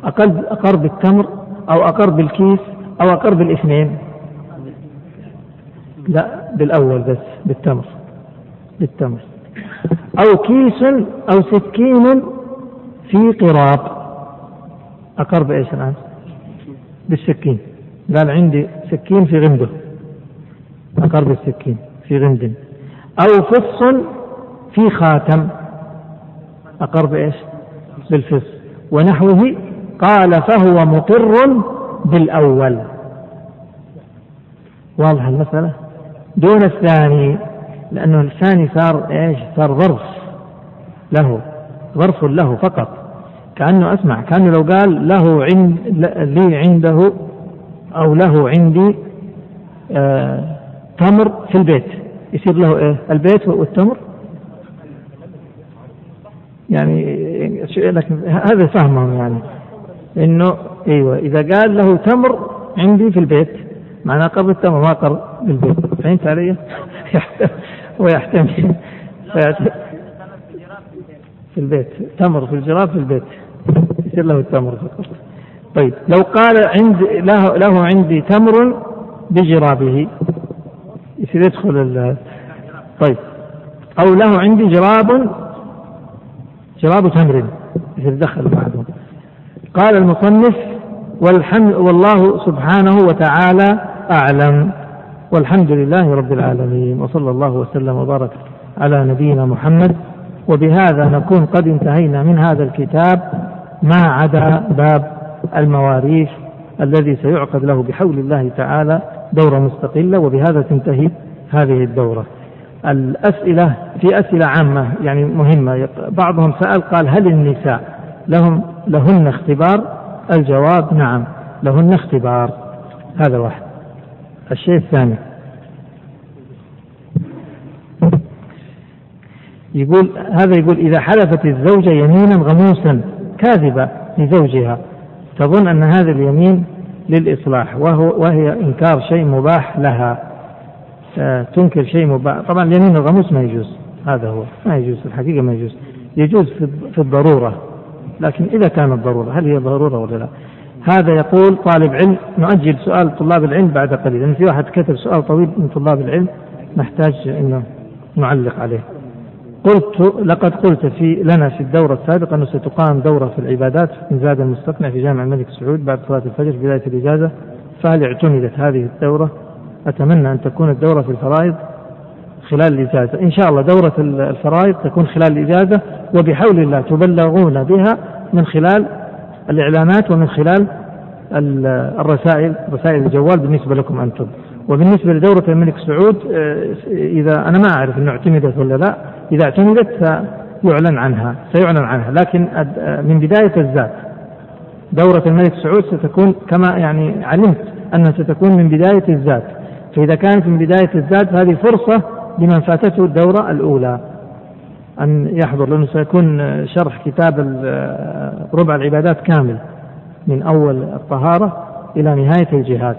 أقر, أقر بالتمر أو أقر بالكيس أو أقر بالاثنين لا بالأول بس بالتمر بالتمر. أو كيس أو سكين في قراب أقر بإيش الآن؟ بالسكين. قال عندي سكين في غمدة. أقر بالسكين في غمد أو فص في خاتم أقر بإيش بالفص ونحوه قال فهو مقر بالأول. واضح المسألة؟ دون الثاني لأنه الثاني صار إيش؟ صار ظرف له ظرف له فقط. كأنه أسمع كأنه لو قال له عند لي عنده أو له عندي آه تمر في البيت. يصير له إيه؟ البيت والتمر. يعني لكن هذا فهمهم يعني. إنه إيوه إذا قال له تمر عندي في البيت معناه قرب التمر ما قرب بالبيت فهمت علي؟ ويحتمل في البيت تمر في الجراب في البيت. يصير له التمر فقط. طيب لو قال عند له, له عندي تمر بجرابه يصير يدخل طيب. أو له عندي جراب جراب تمر يصير يدخل بعضهم قال المصنف والحمد والله سبحانه وتعالى أعلم. والحمد لله رب العالمين وصلى الله وسلم وبارك على نبينا محمد. وبهذا نكون قد انتهينا من هذا الكتاب. ما عدا باب المواريث الذي سيعقد له بحول الله تعالى دورة مستقلة وبهذا تنتهي هذه الدورة. الأسئلة في أسئلة عامة يعني مهمة. بعضهم سأل قال هل النساء لهم لهن اختبار؟ الجواب نعم لهن اختبار. هذا واحد. الشيء الثاني. يقول هذا يقول إذا حلفت الزوجة يمينا غموسا كاذبة لزوجها تظن أن هذا اليمين للإصلاح وهو وهي إنكار شيء مباح لها. تنكر شيء مباح طبعا اليمين الغموس ما يجوز. هذا هو. ما يجوز في الحقيقة ما يجوز. يجوز في الضرورة. لكن إذا كانت ضرورة هل هي ضرورة ولا لا؟ هذا يقول طالب علم. نؤجل سؤال طلاب العلم بعد قليل. لأن في واحد كتب سؤال طويل من طلاب العلم. نحتاج أنه نعلق عليه. قلت لقد قلت في لنا في الدورة السابقة أنه ستقام دورة في العبادات. في زاد المستقنع في جامع الملك سعود بعد صلاة الفجر في بداية الإجازة. فهل اعتمدت هذه الدورة؟ أتمنى أن تكون الدورة في الفرائض خلال الإجازة. إن شاء الله دورة الفرائض تكون خلال الإجازة وبحول الله تبلغون بها من خلال الإعلانات ومن خلال الرسائل رسائل الجوال بالنسبة لكم أنتم. وبالنسبة لدورة الملك سعود آه، إذا أنا ما أعرف أنه اعتمدت ولا لا. إذا اعتمدت سيعلن عنها سيعلن عنها. لكن من بداية الزاد دورة الملك سعود ستكون كما يعني علمت أنها ستكون من بداية الزاد فإذا كانت من بداية الزاد فهذه فرصة لمن فاتته الدورة الأولى. أن يحضر لأنه سيكون شرح كتاب ربع العبادات كامل من أول الطهارة إلى نهاية الجهاد.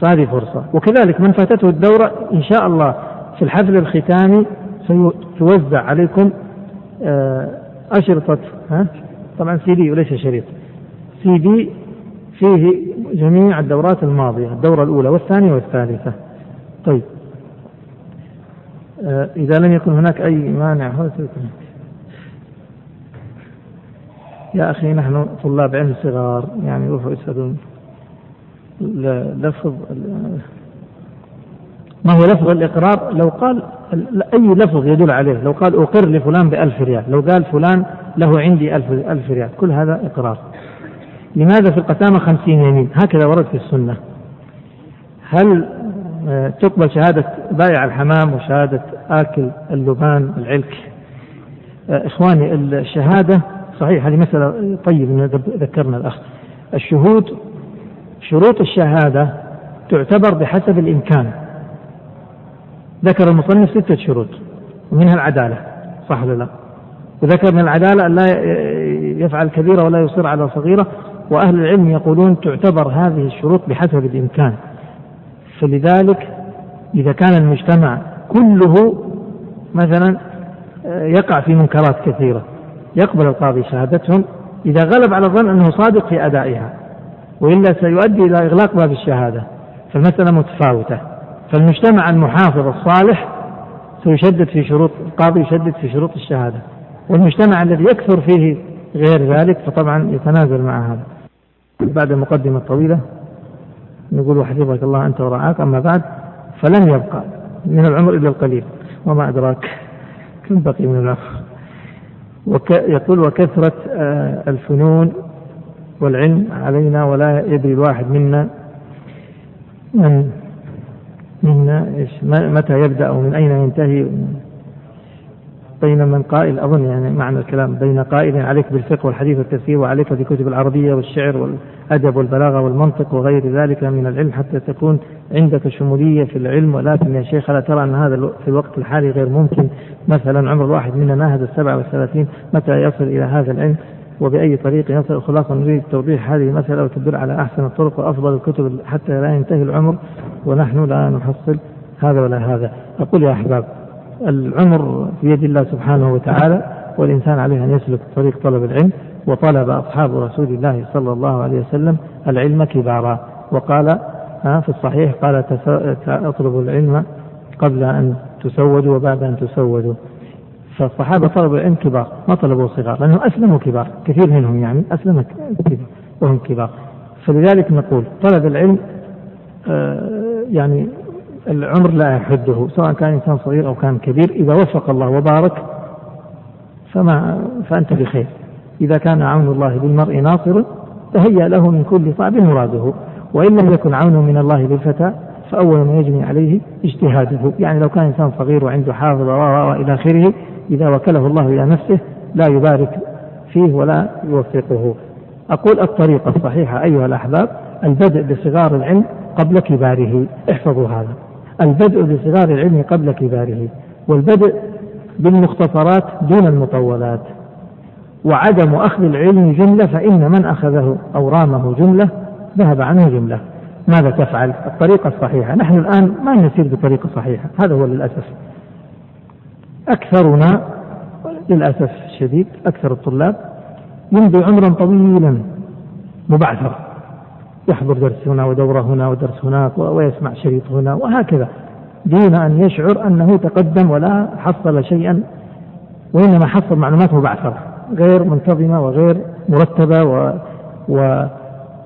فهذه فرصة. وكذلك من فاتته الدورة إن شاء الله في الحفل الختامي سيوزع عليكم آه، أشرطة ها؟ طبعا سي دي وليس شريط. سي دي فيه جميع الدورات الماضية الدورة الأولى والثانية والثالثة. طيب. آه، إذا لم يكن هناك أي مانع يا أخي نحن طلاب علم صغار يعني روحوا اسألوا لفظ ما هو لفظ الإقرار؟ لو قال أي لفظ يدل عليه لو قال أقر لفلان بألف ريال لو قال فلان له عندي ألف, ألف ريال كل هذا إقرار. لماذا في القسامة خمسين يمين؟ هكذا ورد في السنة. هل آه، تقبل شهادة بائع الحمام وشهادة آكل اللبان العلك آه، إخواني الشهادة صحيح هذه مسألة طيب ذكرنا الأخ. الشهود شروط الشهادة تعتبر بحسب الإمكان. ذكر المصنف ستة شروط ومنها العدالة صح ولا لا؟ وذكر من العدالة أن لا يفعل كبيرة ولا يصر على صغيرة وأهل العلم يقولون تعتبر هذه الشروط بحسب الإمكان. فلذلك إذا كان المجتمع كله مثلا آه، يقع في منكرات كثيرة. يقبل القاضي شهادتهم. إذا غلب على الظن أنه صادق في أدائها وإلا سيؤدي إلى إغلاق باب الشهادة فالمسألة متفاوتة. فالمجتمع المحافظ الصالح سيشدد في شروط القاضي يشدد في شروط الشهادة. والمجتمع الذي يكثر فيه غير ذلك فطبعا يتنازل مع هذا. بعد المقدمة الطويلة نقول حفظك الله أنت ورعاك. أما بعد فلن يبقى من العمر إلا القليل وما أدراك كم بقي من العمر. وك يقول وكثرة آه، الفنون والعلم علينا ولا يدري الواحد منا من منا إيش متى يبدأ ومن أين ينتهي. بين من قائل أظن يعني معنى الكلام بين قائل عليك بالفقه والحديث والتفسير وعليك بكتب العربية والشعر والأدب والبلاغة والمنطق وغير ذلك من العلم حتى تكون عندك شمولية في العلم. ولكن يا شيخ ألا ترى أن هذا في الوقت الحالي غير ممكن؟ مثلا عمر الواحد منا ناهز السبعة والثلاثين متى يصل إلى هذا العلم؟ وبأي طريق يصل؟ خلاصة نريد توضيح هذه المسألة وتدل على أحسن الطرق وأفضل الكتب حتى لا ينتهي العمر ونحن لا نحصل هذا ولا هذا. أقول يا أحباب العمر في يد الله سبحانه وتعالى والإنسان عليه أن يسلك طريق طلب العلم وطلب أصحاب رسول الله صلى الله عليه وسلم العلم كبارا. وقال في الصحيح قال اطلبوا العلم قبل أن تسودوا وبعد أن تسودوا. فالصحابة طلبوا العلم كبار ما طلبوا صغار لأنه أسلموا كبار كثير منهم يعني أسلم كبار وهم كبار. فلذلك نقول طلب العلم آه، يعني العمر لا يحده سواء كان إنسان صغير أو كان كبير إذا وفق الله وبارك فما فأنت بخير. إذا كان عون الله بالمرء ناصرا فهيأ له من كل صعب مراده. وإن لم يكن عونه من الله للفتى فأول ما يجني عليه اجتهاده. يعني لو كان إنسان صغير وعنده حافظ وإلى آخره إذا وكله الله إلى نفسه لا يبارك فيه ولا يوفقه. أقول الطريقة الصحيحة أيها الأحباب البدء بصغار العلم قبل كباره. احفظوا هذا. البدء بصغار العلم قبل كباره والبدء بالمختصرات دون المطولات. وعدم أخذ العلم جملة فإن من أخذه أو رامه جملة ذهب عنه جملة. ماذا تفعل؟ الطريقة الصحيحة. نحن الآن ما نسير بطريقة صحيحة هذا هو للأسف. أكثرنا للأسف الشديد أكثر الطلاب يمضي عمرا طويلا مبعثر يحضر درس هنا ودورة هنا ودرس هناك ويسمع شريط هنا وهكذا. دون أن يشعر أنه تقدم ولا حصل شيئا وإنما حصل معلومات مبعثرة غير منتظمة وغير مرتبة و, و,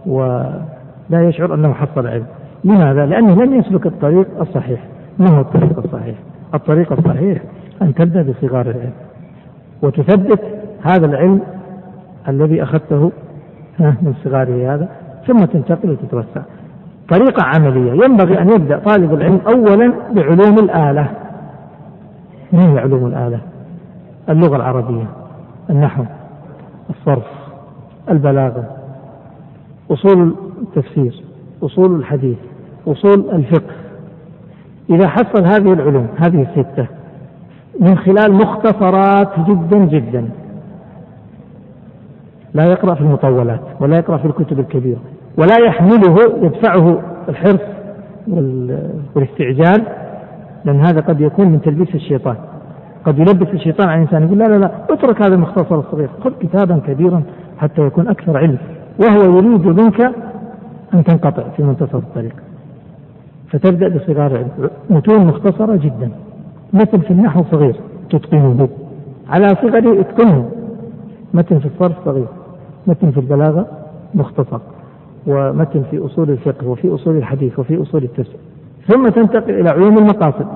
ولا يشعر أنه حصل علم. لماذا؟ لأنه لم يسلك الطريق الصحيح. ما هو الطريق الصحيح؟ الطريق الصحيح أن تبدأ بصغار العلم. وتثبت هذا العلم الذي أخذته من صغاره هذا. ثم تنتقل وتتوسع. طريقة عملية. ينبغي أن يبدأ طالب العلم أولا بعلوم الآلة. ما هي علوم الآلة؟ اللغة العربية النحو الصرف البلاغة أصول التفسير أصول الحديث أصول الفقه. إذا حصل هذه العلوم هذه الستة من خلال مختصرات جدا جدا لا يقرأ في المطولات ولا يقرأ في الكتب الكبيرة. ولا يحمله يدفعه الحرص والاستعجال لأن هذا قد يكون من تلبيس الشيطان. قد يلبس الشيطان على الإنسان يقول لا لا لا اترك هذا المختصر الصغير خذ كتابا كبيرا حتى يكون أكثر علم وهو يريد منك أن تنقطع في منتصف الطريق. فتبدأ بصغار علم. متون مختصرة جدا متن في النحو صغير تتقنه. على صغر اتقنه. متن في الصرف صغير متن في البلاغة مختصر. ومتن في أصول الفقه وفي أصول الحديث وفي أصول التفسير. ثم تنتقل إلى علوم المقاصد.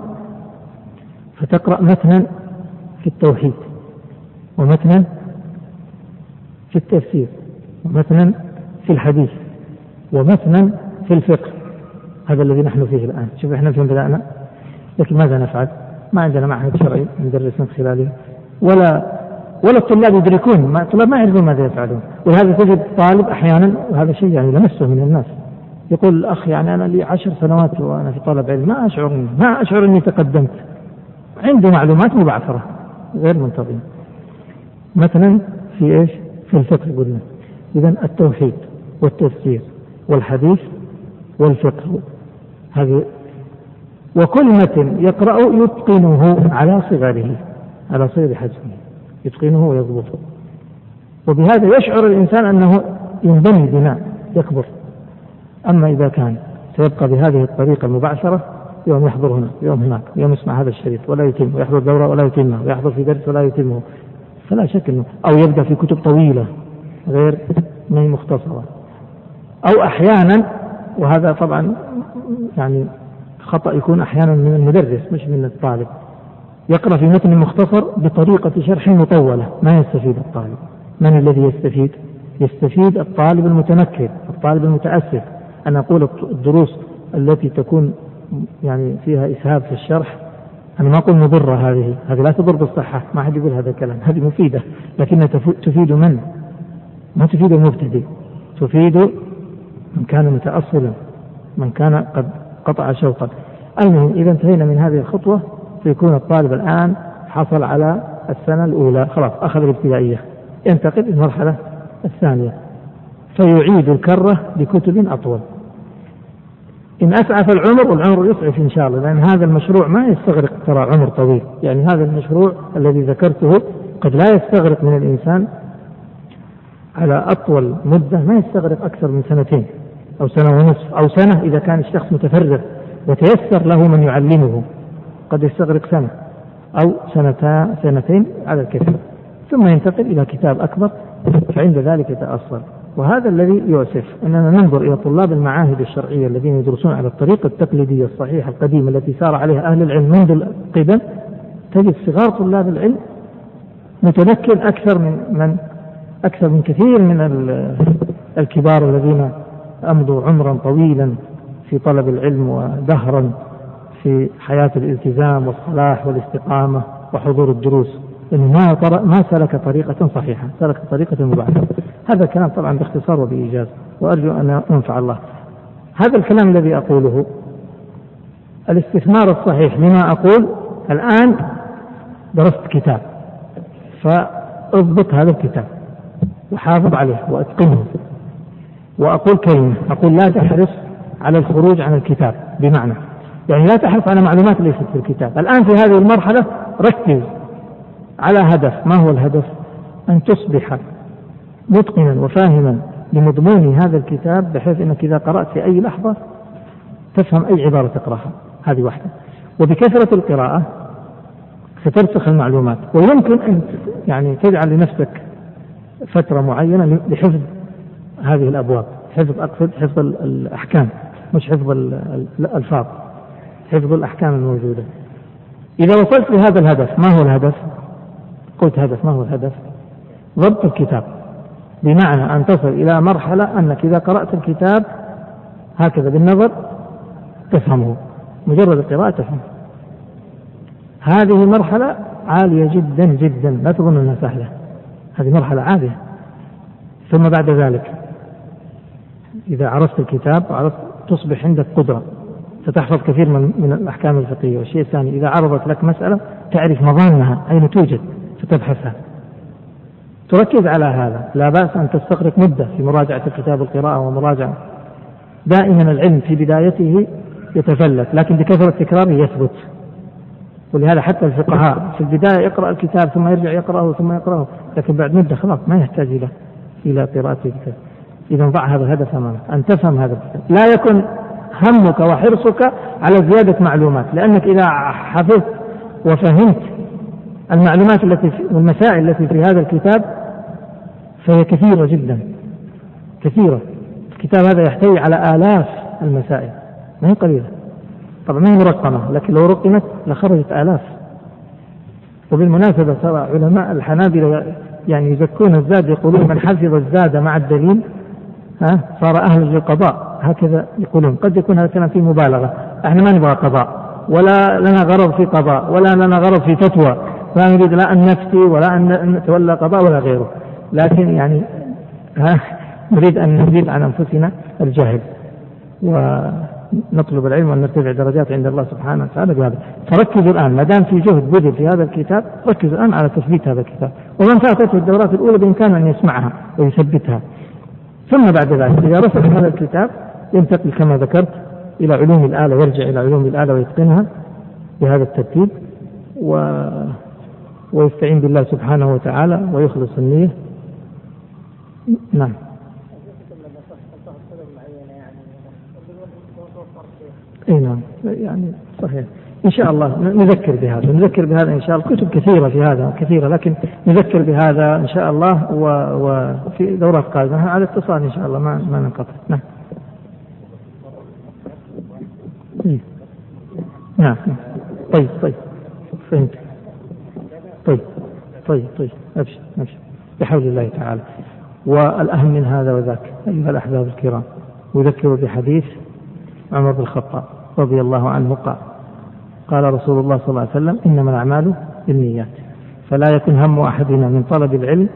فتقرأ متنا في التوحيد ومتنا في التفسير ومتنا في الحديث ومتنا في الفقه. هذا الذي نحن فيه الآن. شوف إحنا فين بدأنا لكن ماذا نفعل؟ ما عندنا معهد شرعي ندرس من خلاله. ولا ولا الطلاب يدركون ما الطلاب ما يعرفون ماذا يفعلون. ولهذا تجد طالب أحيانا وهذا شيء يعني لمسه من الناس. يقول الاخ يعني أنا لي عشر سنوات وأنا في طلب علم ما اشعر ما أشعر أني تقدمت. عنده معلومات مبعثرة غير منتظمة. مثلا في إيش؟ في الفقه قلنا. اذا التوحيد والتفسير والحديث والفقه. هذه وكل متن يقرأ يتقنه على صغره على صغر حجمه. يتقنه ويضبطه. وبهذا يشعر الإنسان أنه ينبني بناء يكبر. أما إذا كان سيبقى بهذه الطريقة المبعثرة يوم يحضر هنا يوم هناك يوم يسمع هذا الشريط ولا يتم ويحضر دورة ولا يتمه ويحضر في درس ولا يتمه فلا شك أنه أو يبدأ في كتب طويلة غير ما هي مختصرة. أو أحيانا وهذا طبعا يعني خطأ يكون أحيانا من المدرس مش من الطالب. يقرأ في متن مختصر بطريقة شرح مطولة. ما يستفيد الطالب؟ من الذي يستفيد؟ يستفيد الطالب المتمكن الطالب المتأسف. أنا أقول الدروس التي تكون يعني فيها إسهاب في الشرح أنا ما أقول مضرة هذه. هذه لا تضر بالصحة. ما حد يقول هذا الكلام. هذه مفيدة لكنها تفيد من؟ ما تفيد المبتدئ. تفيد من كان متأصلا من كان قد قطع شوقا. المهم إذا انتهينا من هذه الخطوة. فيكون الطالب الآن حصل على السنة الأولى. خلاص أخذ الابتدائية. ينتقل للمرحلة الثانية. فيعيد الكرة بكتب أطول. إن أسعف العمر والعمر يسعف إن شاء الله لأن هذا المشروع ما يستغرق ترى عمر طويل. يعني هذا المشروع الذي ذكرته قد لا يستغرق من الإنسان على أطول مدة ما يستغرق أكثر من سنتين أو سنة ونصف أو سنة إذا كان الشخص متفرغ وتيسر له من يعلمه. قد يستغرق سنة أو سنتا سنتين على الكثير. ثم ينتقل إلى كتاب أكبر فعند ذلك يتأصل. وهذا الذي يؤسف. أننا ننظر إلى طلاب المعاهد الشرعية الذين يدرسون على الطريقة التقليدية الصحيحة القديمة التي سار عليها أهل العلم منذ القدم تجد صغار طلاب العلم متمكن أكثر من من أكثر من كثير من الكبار الذين أمضوا عمرا طويلا في طلب العلم ودهرا. في حياة الالتزام والصلاح والاستقامة وحضور الدروس. انه ما ما سلك طريقة صحيحة، سلك طريقة مبعثرة. هذا الكلام طبعا باختصار وبإيجاز، وأرجو أن أنفع الله. هذا الكلام الذي أقوله الاستثمار الصحيح لما أقول الآن درست كتاب. فأضبط هذا الكتاب وحافظ عليه وأتقنه. وأقول كلمة. أقول لا تحرص على الخروج عن الكتاب. بمعنى يعني لا تحرص على معلومات ليست في الكتاب. الآن في هذه المرحلة ركز على هدف. ما هو الهدف؟ أن تصبح متقنا وفاهما لمضمون هذا الكتاب بحيث إنك إذا قرأت في أي لحظة تفهم أي عبارة تقرأها. هذه واحدة. وبكثرة القراءة سترسخ المعلومات. ويمكن أن يعني تجعل لنفسك فترة معينة لحفظ هذه الأبواب. حفظ أقصد حفظ الأحكام مش حفظ الألفاظ. حفظ الأحكام الموجودة. إذا وصلت لهذا الهدف ما هو الهدف؟ قلت هدف ما هو الهدف؟ ضبط الكتاب. بمعنى أن تصل إلى مرحلة أنك إذا قرأت الكتاب هكذا بالنظر تفهمه. مجرد القراءة تفهمه. هذه مرحلة عالية جدا جدا لا تظن أنها سهلة. هذه مرحلة عالية. ثم بعد ذلك إذا عرفت الكتاب وعرفت تصبح عندك قدرة. ستحفظ كثير من من الأحكام الفقهية. والشيء الثاني إذا عرضت لك مسألة تعرف مظانها أين توجد؟ فتبحثها تركز على هذا. لا بأس أن تستغرق مدة في مراجعة الكتاب القراءة ومراجعة. دائما العلم في بدايته يتفلت لكن بكثرة تكراره يثبت. ولهذا حتى الفقهاء في البداية يقرأ الكتاب ثم يرجع يقرأه ثم يقرأه. لكن بعد مدة خلاص ما يحتاج إلى إلى قراءة الكتاب. إذا ضع هذا الهدف أمامك. أن تفهم هذا الكتاب. لا يكن همك وحرصك على زيادة معلومات لأنك إذا حفظت وفهمت المعلومات التي والمسائل التي في هذا الكتاب فهي كثيرة جدا كثيرة. الكتاب هذا يحتوي على آلاف المسائل ما هي قليلة. طبعا ما هي مرقمة لكن لو رقمت لخرجت آلاف. وبالمناسبة ترى علماء الحنابلة يعني يزكون الزاد يقولون من حفظ الزاد مع الدليل ها؟ صار أهلا للقضاء هكذا يقولون. قد يكون هذا الكلام فيه مبالغة. إحنا ما نبغى قضاء. ولا لنا غرض في قضاء. ولا لنا غرض في فتوى. لا نريد لا أن نفتي ولا أن نتولى قضاء ولا غيره. لكن يعني ها؟ نريد أن نزيد عن أنفسنا الجهل. و نطلب العلم وأن نرتفع درجات عند الله سبحانه وتعالى بهذا. فركزوا الآن. ما دام في جهد بذل في هذا الكتاب ركزوا الآن على تثبيت هذا الكتاب. ومن فاتته الدورات الأولى بإمكانه أن يسمعها ويثبتها. ثم بعد ذلك إذا رسخ هذا الكتاب ينتقل كما ذكرت إلى علوم الآلة يرجع إلى علوم الآلة ويتقنها بهذا الترتيب و ويستعين بالله سبحانه وتعالى ويخلص النية. نعم. إي نعم. يعني صحيح. إن شاء الله نذكر بهذا. نذكر بهذا إن شاء الله. كتب كثيرة في هذا كثيرة لكن نذكر بهذا إن شاء الله وفي دورات قادمة. على اتصال إن شاء الله ما ما ننقطع. نعم. نعم. طيب طيب. فهمت. طيب طيب طيب. أبشر أبشر. بحول الله تعالى. والأهم من هذا وذاك أيها الأحباب الكرام أذكر بحديث عمر بن الخطاب رضي الله عنه قال قال رسول الله صلى الله عليه وسلم إنما الأعمال بالنيات فلا يكن هم أحدنا من طلب العلم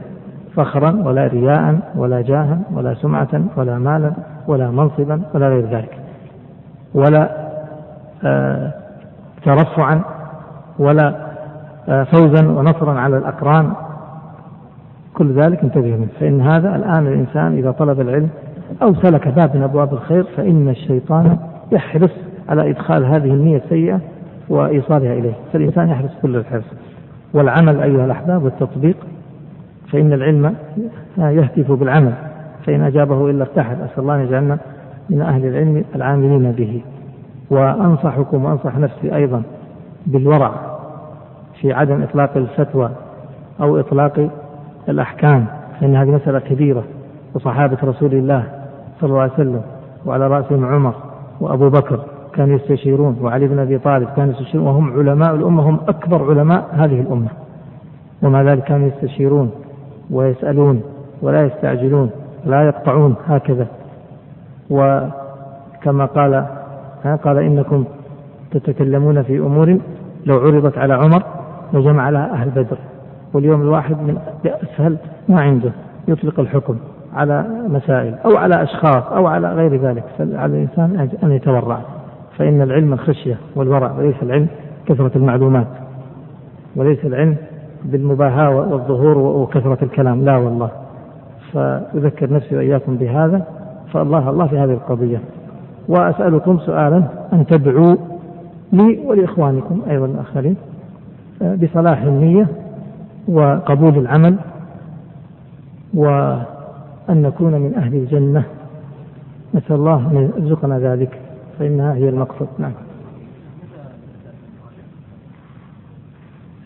فخرا ولا رياء ولا جاها ولا سمعة ولا مالا ولا منصبا ولا غير ذلك ولا آه ترفعا ولا آه فوزا ونصرا على الأقران. كل ذلك انتبه منه. فإن هذا الآن الإنسان إذا طلب العلم أو سلك باب من أبواب الخير فإن الشيطان يحرص على إدخال هذه النية السيئة وإيصالها إليه. فالإنسان يحرص كل الحرص. والعمل أيها الأحباب والتطبيق فإن العلم يهتف بالعمل فإن أجابه إلا ارتحل أسأل الله أن يجعلنا من أهل العلم العاملين به. وأنصحكم وأنصح نفسي أيضا بالورع في عدم إطلاق الفتوى أو إطلاق الأحكام فإن هذه مسألة كبيرة. وصحابة رسول الله صلى الله عليه وسلم وعلى رأسهم عمر وأبو بكر كانوا يستشيرون وعلي بن أبي طالب كانوا يستشيرون وهم علماء الأمة هم أكبر علماء هذه الأمة. ومع ذلك كانوا يستشيرون ويسألون ولا يستعجلون لا يقطعون هكذا. وكما قال قال إنكم تتكلمون في أمور لو عرضت على عمر لجمع لها أهل بدر واليوم الواحد من أسهل ما عنده يطلق الحكم على مسائل أو على أشخاص أو على غير ذلك فعلى الإنسان أن يتورع. فإن العلم الخشية والورع وليس العلم كثرة المعلومات وليس العلم بالمباهاة والظهور وكثرة الكلام. لا والله. فأذكر نفسي وإياكم بهذا فالله الله في هذه القضية. وأسألكم سؤالا أن تدعوا لي ولإخوانكم أيضا الآخرين بصلاح النية وقبول العمل وأن نكون من أهل الجنة. نسأل الله أن يرزقنا ذلك. فإنها هي المقصد. نعم.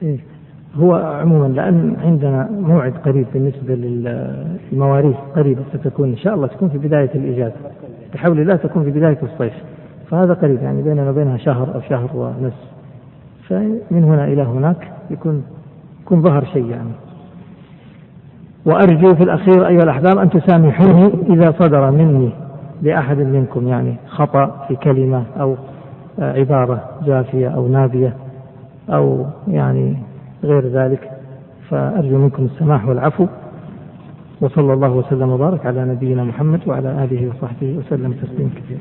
إيه. هو عموما لأن عندنا موعد قريب بالنسبة للمواريث قريبة ستكون إن شاء الله تكون في بداية الإجازة بحول الله تكون في بداية الصيف. فهذا قريب يعني بيننا وبينها شهر أو شهر ونصف فمن هنا إلى هناك يكون يكون ظهر شيء يعني. وأرجو في الأخير أيها الأحباب أن تسامحوني إذا صدر مني. لأحد منكم يعني خطأ في كلمة أو عبارة جافية أو نابية أو يعني غير ذلك فأرجو منكم السماح والعفو. وصلى الله وسلم وبارك على نبينا محمد وعلى آله وصحبه وسلم تسليما كثيرا.